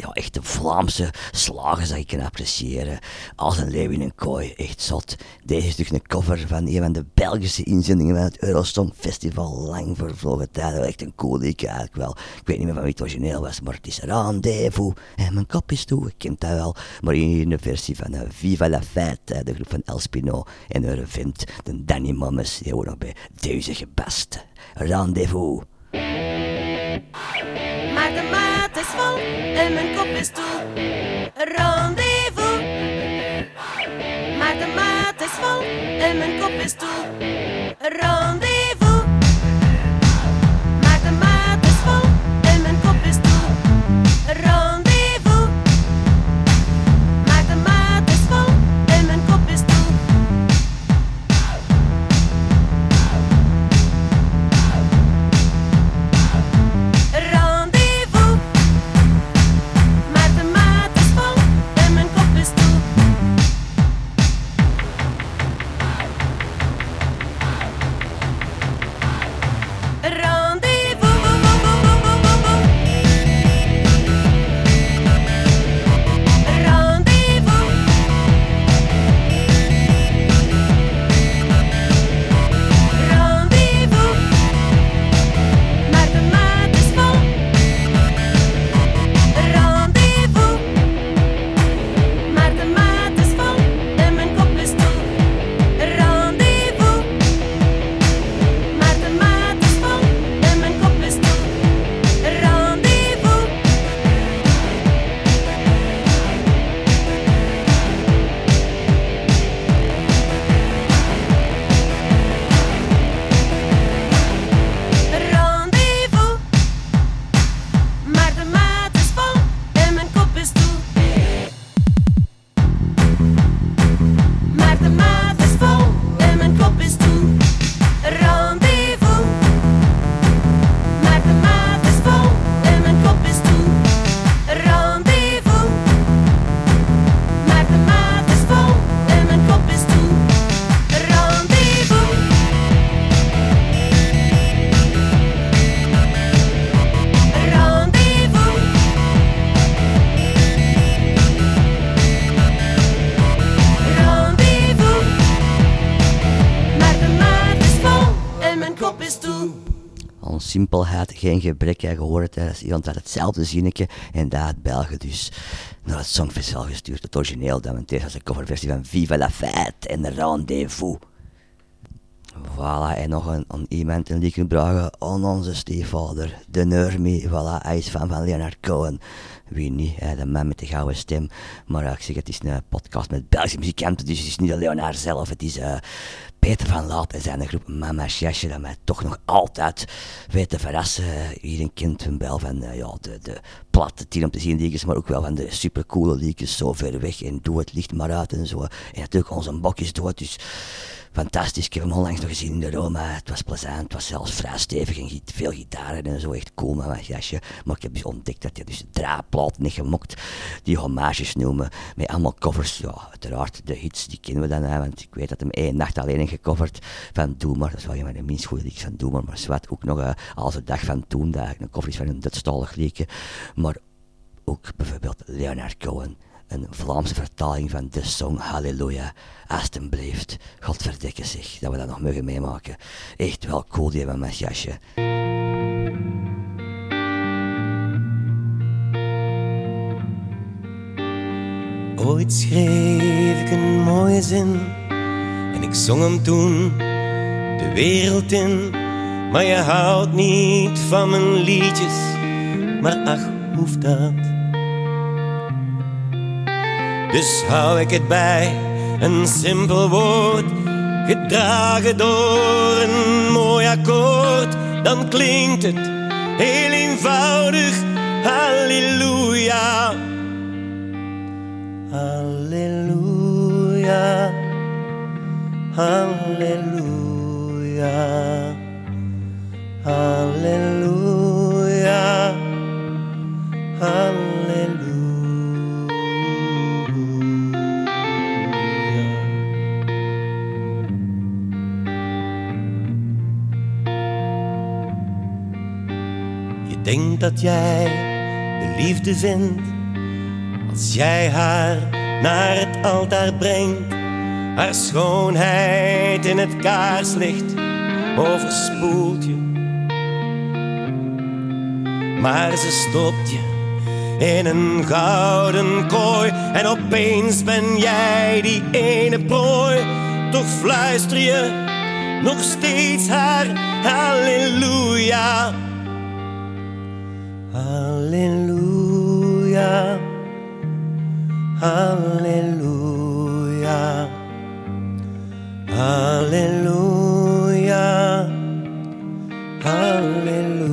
ja, echt de Vlaamse slagen dat ik kan appreciëren. Als een leeuw in een kooi, echt zot. Deze is natuurlijk een cover van een van de Belgische inzendingen van het Eurosong Festival. Lang vervlogen tijden. Echt een cool liedje eigenlijk wel. Ik weet niet meer van wie het origineel was, maar het is Rendezvous. En mijn kop is toe, ik ken dat wel. Maar hier in de versie van uh, Viva la Fête, eh, de groep van Elspino en hun vent, de Danny Mammes, die hoort nog bij deze gebest. Rendezvous. En mijn kop is toe. Rendezvous. Maar de maat is vol en mijn kop is toe. Rendezvous. Geen gebrek. Je hoort het, hè. iemand had hetzelfde zinnetje en dat Belgen dus naar het Songfestival gestuurd. Het origineel, dat meteen als een coverversie van Viva la Fête en Rendezvous. Voilà, en nog een, een iemand een liedje bragen aan onze stiefvader, de Nurmi. Voilà, hij is fan van Leonard Cohen. Wie niet, hè, de man met de gouden stem. Maar ik zeg, het is een podcast met Belgische muzikanten, dus het is niet Leonard zelf. Het is eh, Peter van Laat en zijn groep Mama's Jasje, dat mij toch nog altijd weet te verrassen. Iedereen kent hem wel van ja, de, de platte tien om te zien liedjes, maar ook wel van de supercoole liedjes, zo ver weg en doe het licht maar en zo. En natuurlijk onze bokjes dood, dus fantastisch. Ik heb hem onlangs nog gezien in de Roma. Het was plezant, het was zelfs vrij stevig en veel gitaren en zo. Echt cool met mijn jasje. Maar ik heb dus ontdekt dat hij dus niet gemokt. Die hommages noemen. Met allemaal covers. Ja, uiteraard de hits, die kennen we dan. Hè, want ik weet dat hem één nacht alleen gecoverd van Doe maar. Dat is wel een van de minst goede van Doe maar. Zwart ook nog eh, als de dag van toen. Dat een cover is van een Dutchtalig liedje. Maar ook bijvoorbeeld Leonard Cohen. Een Vlaamse vertaling van de song Halleluja. Alsjeblieft, godverdikke zich, dat we dat nog mogen meemaken. Echt wel cool, die hebben mijn jasje. Ooit schreef ik een mooie zin en ik zong hem toen de wereld in. Maar je houdt niet van mijn liedjes, maar ach, hoeft dat? Dus hou ik het bij een simpel woord, gedragen door een mooi akkoord. Dan klinkt het heel eenvoudig, halleluja. Halleluja, halleluja, halleluja, halleluja. Je denkt dat jij de liefde vindt als jij haar naar het altaar brengt, haar schoonheid in het kaarslicht overspoelt je. Maar ze stopt je in een gouden kooi en opeens ben jij die ene prooi. Toch fluister je nog steeds haar halleluja. Halleluja. Halleluja. Halleluja. Halleluja.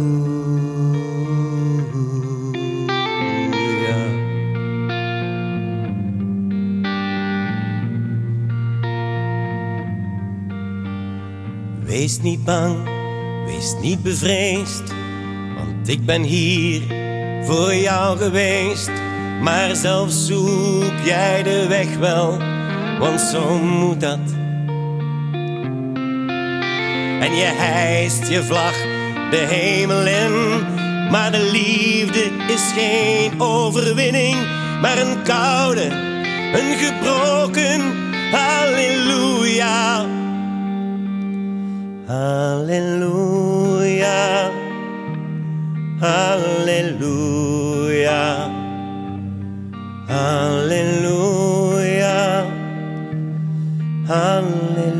Wees niet bang, wees niet bevreesd, ik ben hier voor jou geweest. Maar zelf zoek jij de weg wel, want zo moet dat. En je hijst je vlag de hemel in, maar de liefde is geen overwinning, maar een koude, een gebroken halleluja. Halleluja, halleluja, halleluja, halleluja.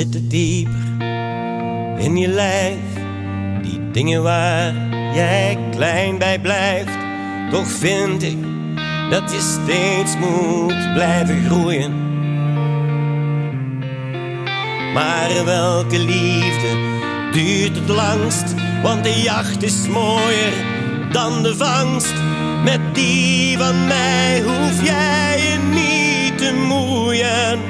Soms zit het dieper in je lijf, die dingen waar jij klein bij blijft. Toch vind ik dat je steeds moet blijven groeien. Maar welke liefde duurt het langst? Want de jacht is mooier dan de vangst. Met die van mij hoef jij je niet te moeien.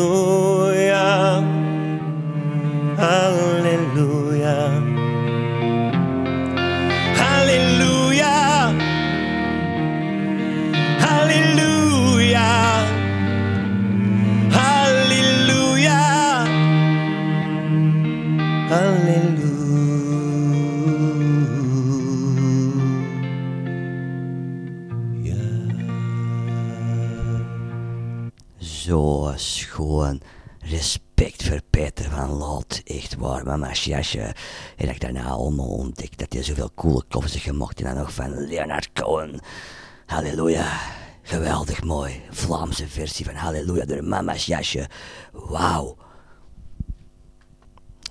jasje. En dat ik daarna allemaal ontdekt dat hij zoveel coole koffers gemaakt en dan nog van Leonard Cohen. Halleluja. Geweldig mooi. Vlaamse versie van Halleluja door mama's jasje. Wauw.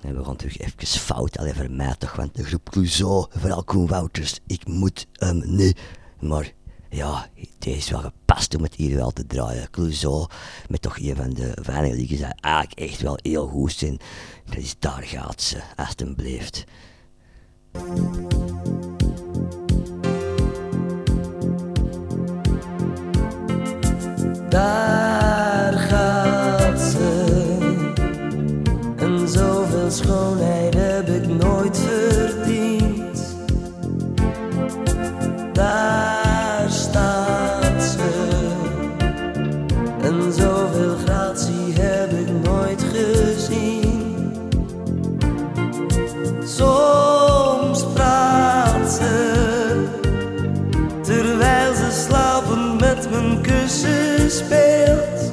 En we gaan terug even fout, alleen voor mij toch, want de groep Clouseau, vooral Koen Wouters, ik moet hem niet. Maar ja, deze is wel gepast om het hier wel te draaien. Clouseau, met toch een van de weinige liedjes die eigenlijk echt wel heel goed zijn. Dat is Daar gaat ze, alstublieft. Daar speelt.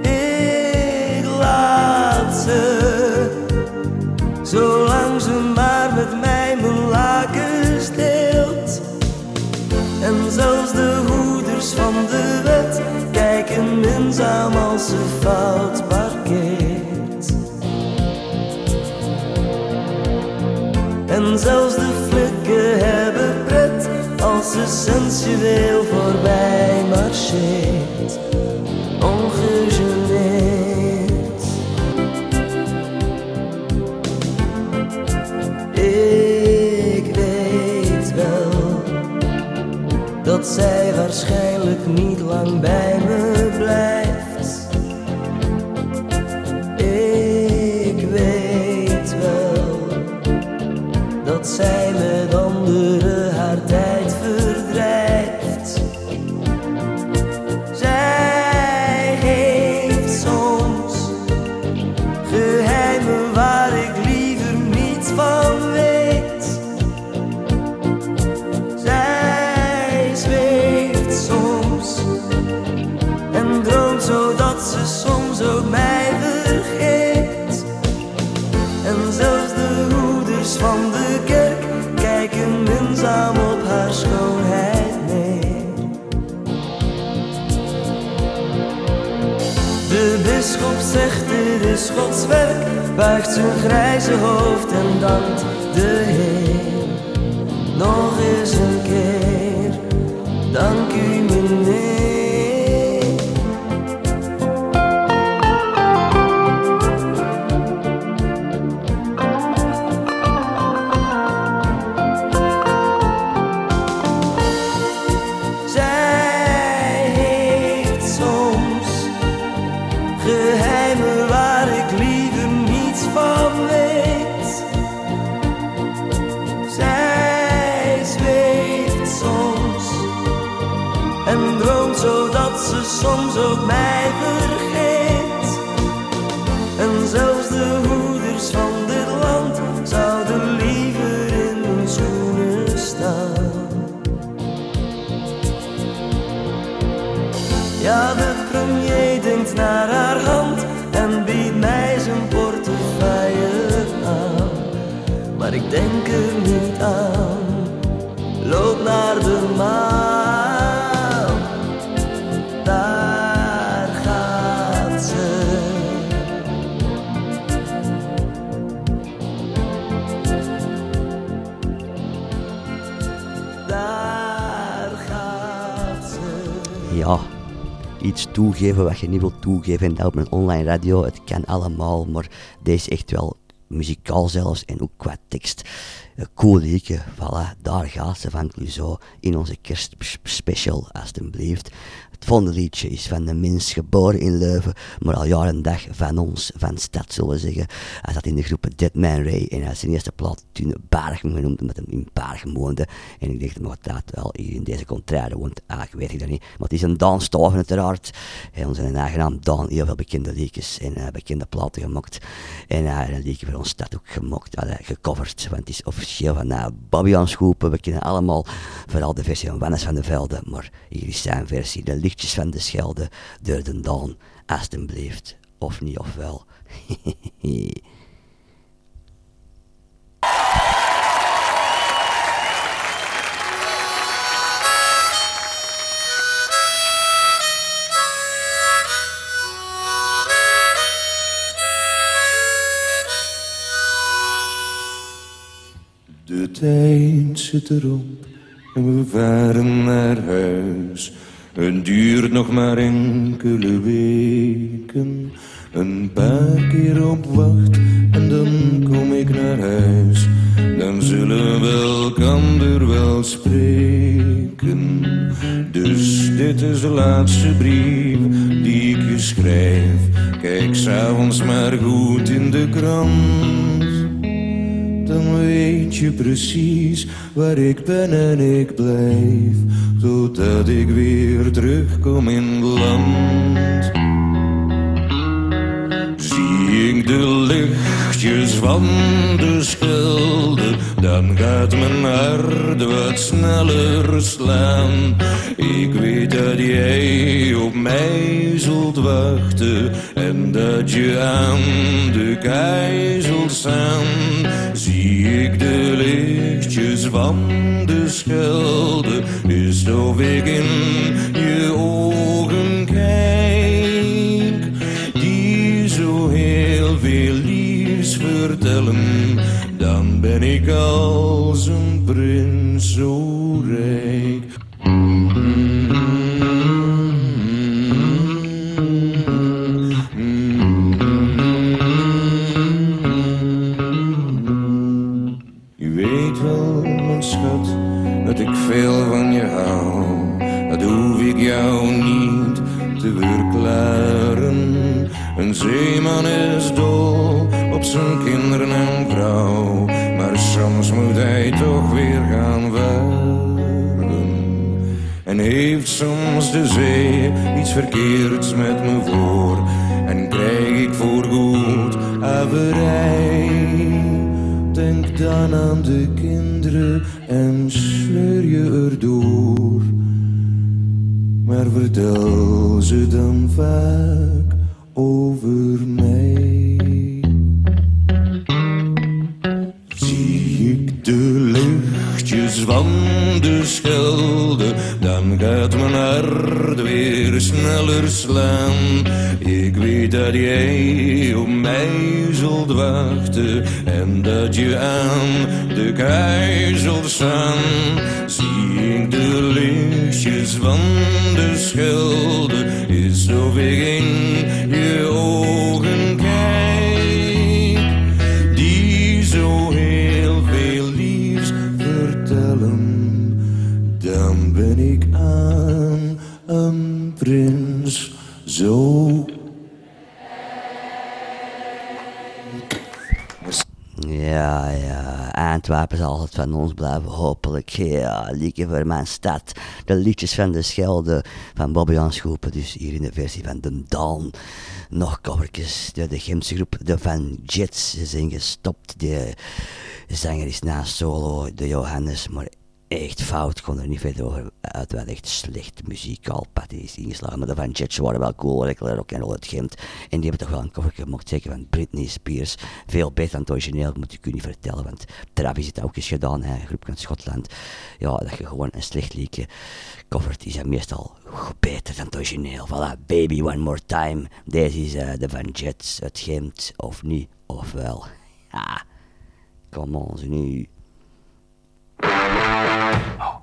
Ik laat ze, zolang ze maar met mij mijn lakens deelt. En zelfs de hoeders van de wet kijken minzaam als ze fout parkeert. Ze sensueel voorbij marcheert. Ongegeneerd. Ik weet wel dat zij waarschijnlijk niet lang bij me toegeven wat je niet wilt toegeven en op een online radio. Het kan allemaal, maar deze echt wel muzikaal zelfs en ook qua tekst. Een cool liedje, voilà, daar gaat ze van Clouseau in onze kerstspecial, alstublieft. Het volgende liedje is van een mens geboren in Leuven, maar al jaren en dag van ons, van stad zullen we zeggen. Hij zat in de groep Dead Man Ray en hij zijn eerste plaat toen Bargem genoemd, omdat hij in Bargem woonde. En ik dacht, maar dat wel hier in deze contraire woont, eigenlijk weet ik dat niet. Maar het is een Daan Staven uiteraard. En onze eigen naam Daan, heel veel bekende liedjes en eh, bekende platen gemokt. En hij heeft een liedje voor ons stad ook gemokt, uh, gecoverd, want het is officieel van uh, Bobby. We kennen allemaal vooral de versie van Wannes van de Velde, maar hier is zijn versie, de lichtjes van de Schelde, door de Daan, alstublieft. Of niet, of wel. De tijd zit erop en we varen naar huis. Het duurt nog maar enkele weken. Een paar keer op wacht en dan kom ik naar huis. Dan zullen we elkander wel spreken. Dus dit is de laatste brief die ik je schrijf. Kijk s'avonds maar goed in de krant weet je precies waar ik ben en ik blijf, totdat ik weer terugkom in land. Zie ik de lichtjes van de schelde, dan gaat mijn hart wat sneller slaan. Ik weet dat jij op mij zult wachten en dat je aan de kei zult staan. Zie ik de lichtjes van de schelde, is of ik in je ogen vertellen, dan ben ik als een prins zo rijk. Je weet wel, mijn schat, dat ik veel van je hou. Dat hoef ik jou niet te verklaren. Een zeeman is zijn kinderen en vrouw. Maar soms moet hij toch weer gaan varen. En heeft soms de zee iets verkeerds met me voor. En krijg ik voorgoed averij. Denk dan aan de kinderen en sleur je erdoor. Maar vertel ze dan vaak over mij. Van de schelde, dan gaat mijn hart weer sneller slaan. Ik weet dat jij op mij zult wachten en dat je aan de kei zult staan. Zie ik de lichtjes van de schelde, is of ik prins zo Ja, ja, Antwerpen zal altijd van ons blijven, hopelijk. Ja, liedje voor mijn stad. De liedjes van de Schelde van Bobby Aanschoepen, dus hier in de versie van De Daan. Nog covertjes, de, de Gimse groep, de Van Jets, ze zijn gestopt. De zanger is na solo, de Johannes, maar echt fout, kon er niet verder over uit, wel echt slecht muzikaal pad is ingeslagen. Maar de Van Jets waren wel cool, lekker rock en roll het Gent. En die hebben toch wel een cover gemaakt, zeker van Britney Spears. Veel beter dan het origineel, moet ik u niet vertellen, want Travis heeft het ook eens gedaan, hè, een groep uit Schotland. Ja, dat je gewoon een slecht liedje covert, is dat meestal beter dan het origineel. Voilà, Baby One More Time. Deze is eh, de Van Jets uit Gent, of niet, of wel. Ja, kom on, nu. Oh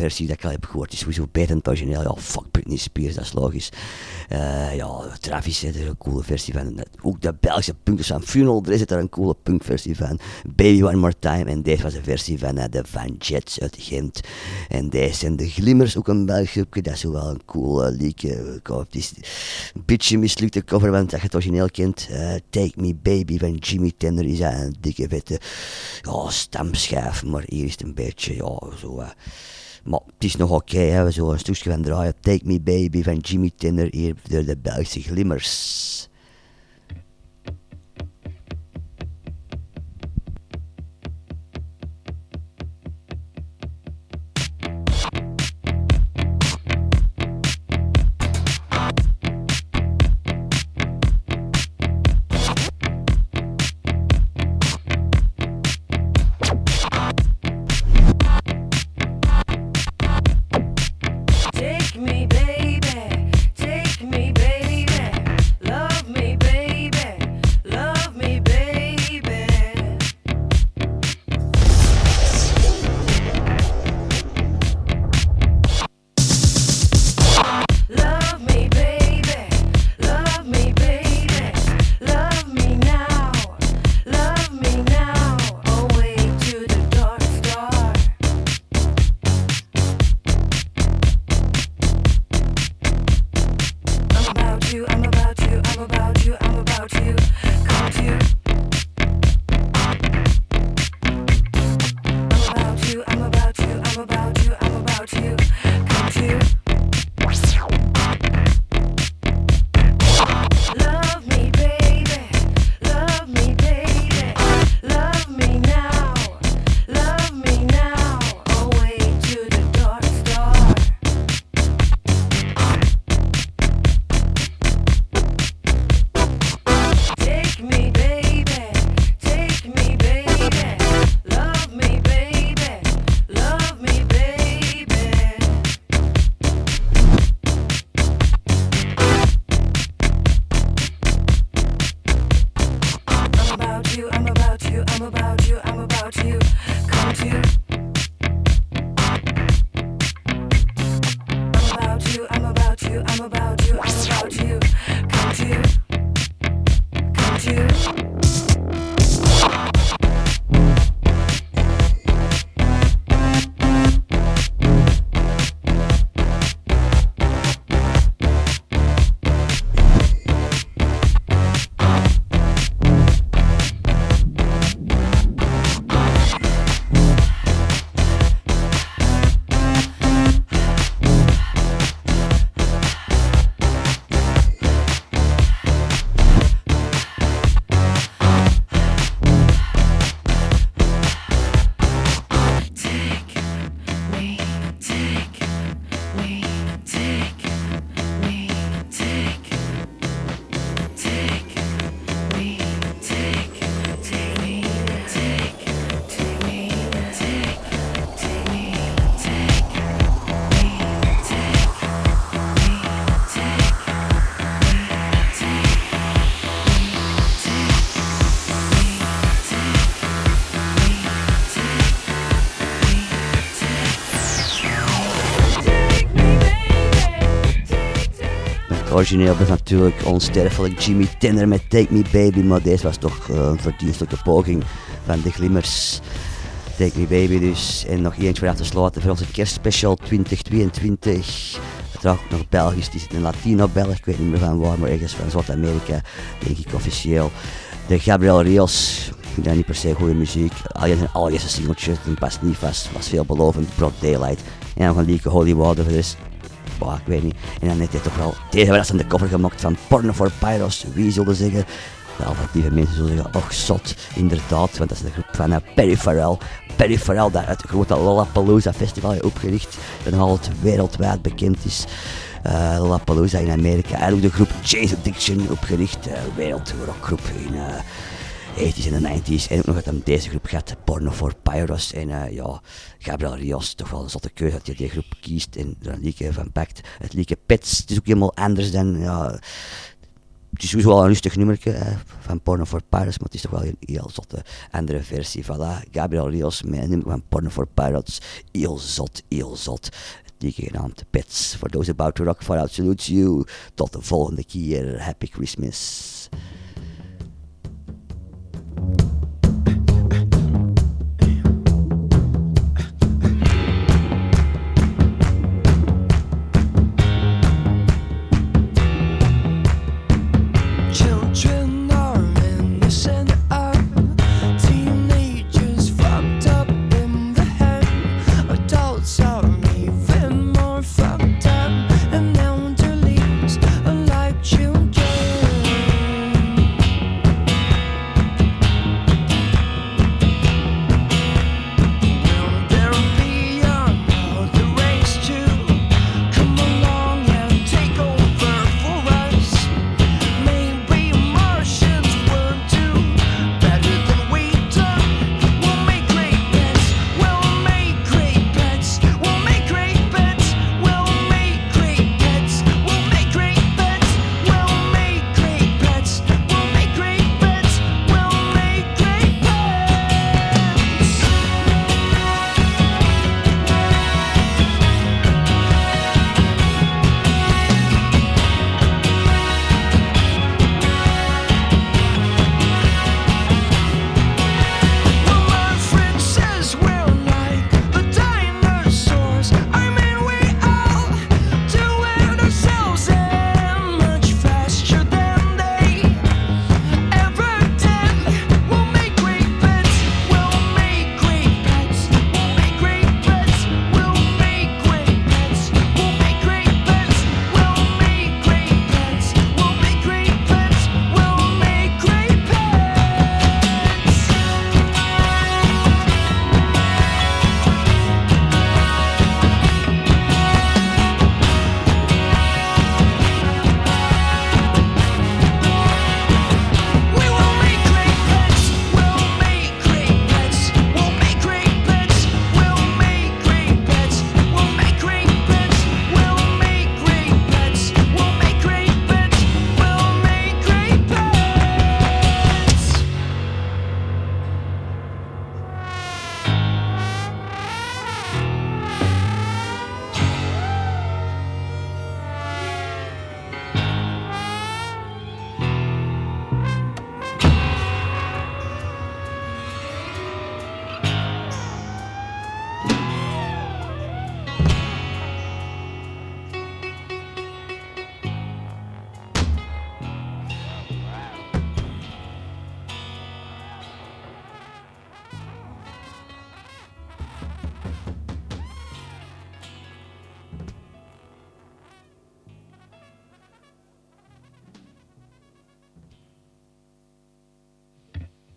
coverversie dat ik al heb gehoord is sowieso het origineel. Ja, fuck Britney Spears, dat is logisch. Eh, ja, Travis heeft er een coole versie van. Dat- Ook de Belgische punkers van Funeral Dress heeft er een coole punkversie van. Baby One More Time. En deze was een versie van eh, de Van Jets uit Gent. En deze zijn de Glimmers, ook een Belgisch groepje. Dat is wel een cool uh, is een beetje mislukte cover, want als je het origineel kent. Take Me Baby van Jimmy Tender is dat een dikke vette ja, stamschijf. Maar hier is het een beetje, ja, zo... maar het is nog oké, hè. we zullen een stukje van draaien. Take Me Baby van Jimmy Tender hier door de Belgische Glimmers. Origineel was natuurlijk onsterfelijk Jimmy Tender met Take Me Baby, maar deze was toch eh, een verdienstelijke poging van de Glimmers. Take Me Baby dus. En nog eentje voor af te sluiten voor onze kerstspecial 2022. Uiteraard ook nog Belgisch, het is een Latino-Belg, ik weet niet meer van waar, maar ergens van Zuid-Amerika, denk ik officieel. De Gabriel Rios, dat niet per se goede muziek. Al zijn allereerste singeltje, dat past niet vast, was veelbelovend, Broad Daylight. En dan van Lieke Water voor de rest. Ik weet niet. En dan heeft hij toch wel deze was aan de cover gemaakt van Porno for Pyros. Wie zullen zeggen? De alternatieve mensen zullen zeggen, och zot, inderdaad, want dat is de groep van uh, Perry Farrell. Perry Farrell, dat het grote Lollapalooza festival heeft opgericht, dat nog altijd wereldwijd bekend is. Eh Lollapalooza in Amerika. En ook de groep James Addiction opgericht, uh, wereldrockgroep in uh, 80s en de 90s. En ook nog uit hem deze groep gehad, Porno for Pyros. En uh, ja, Gabriel Rios, toch wel een zotte keuze dat hij die groep kiest en een liedje van pakt. Het liedje Pets, het is ook helemaal anders dan, ja, het is sowieso wel een rustig nummertje eh, van Porno for Pirates, maar het is toch wel een heel zotte andere versie. Voilà, Gabriel Rios met een nummer van Porno for Pirates. Heel zot, heel zot. Die genaamd Pets. For those about to rock, far out salute you. Tot de volgende keer. Happy Christmas. you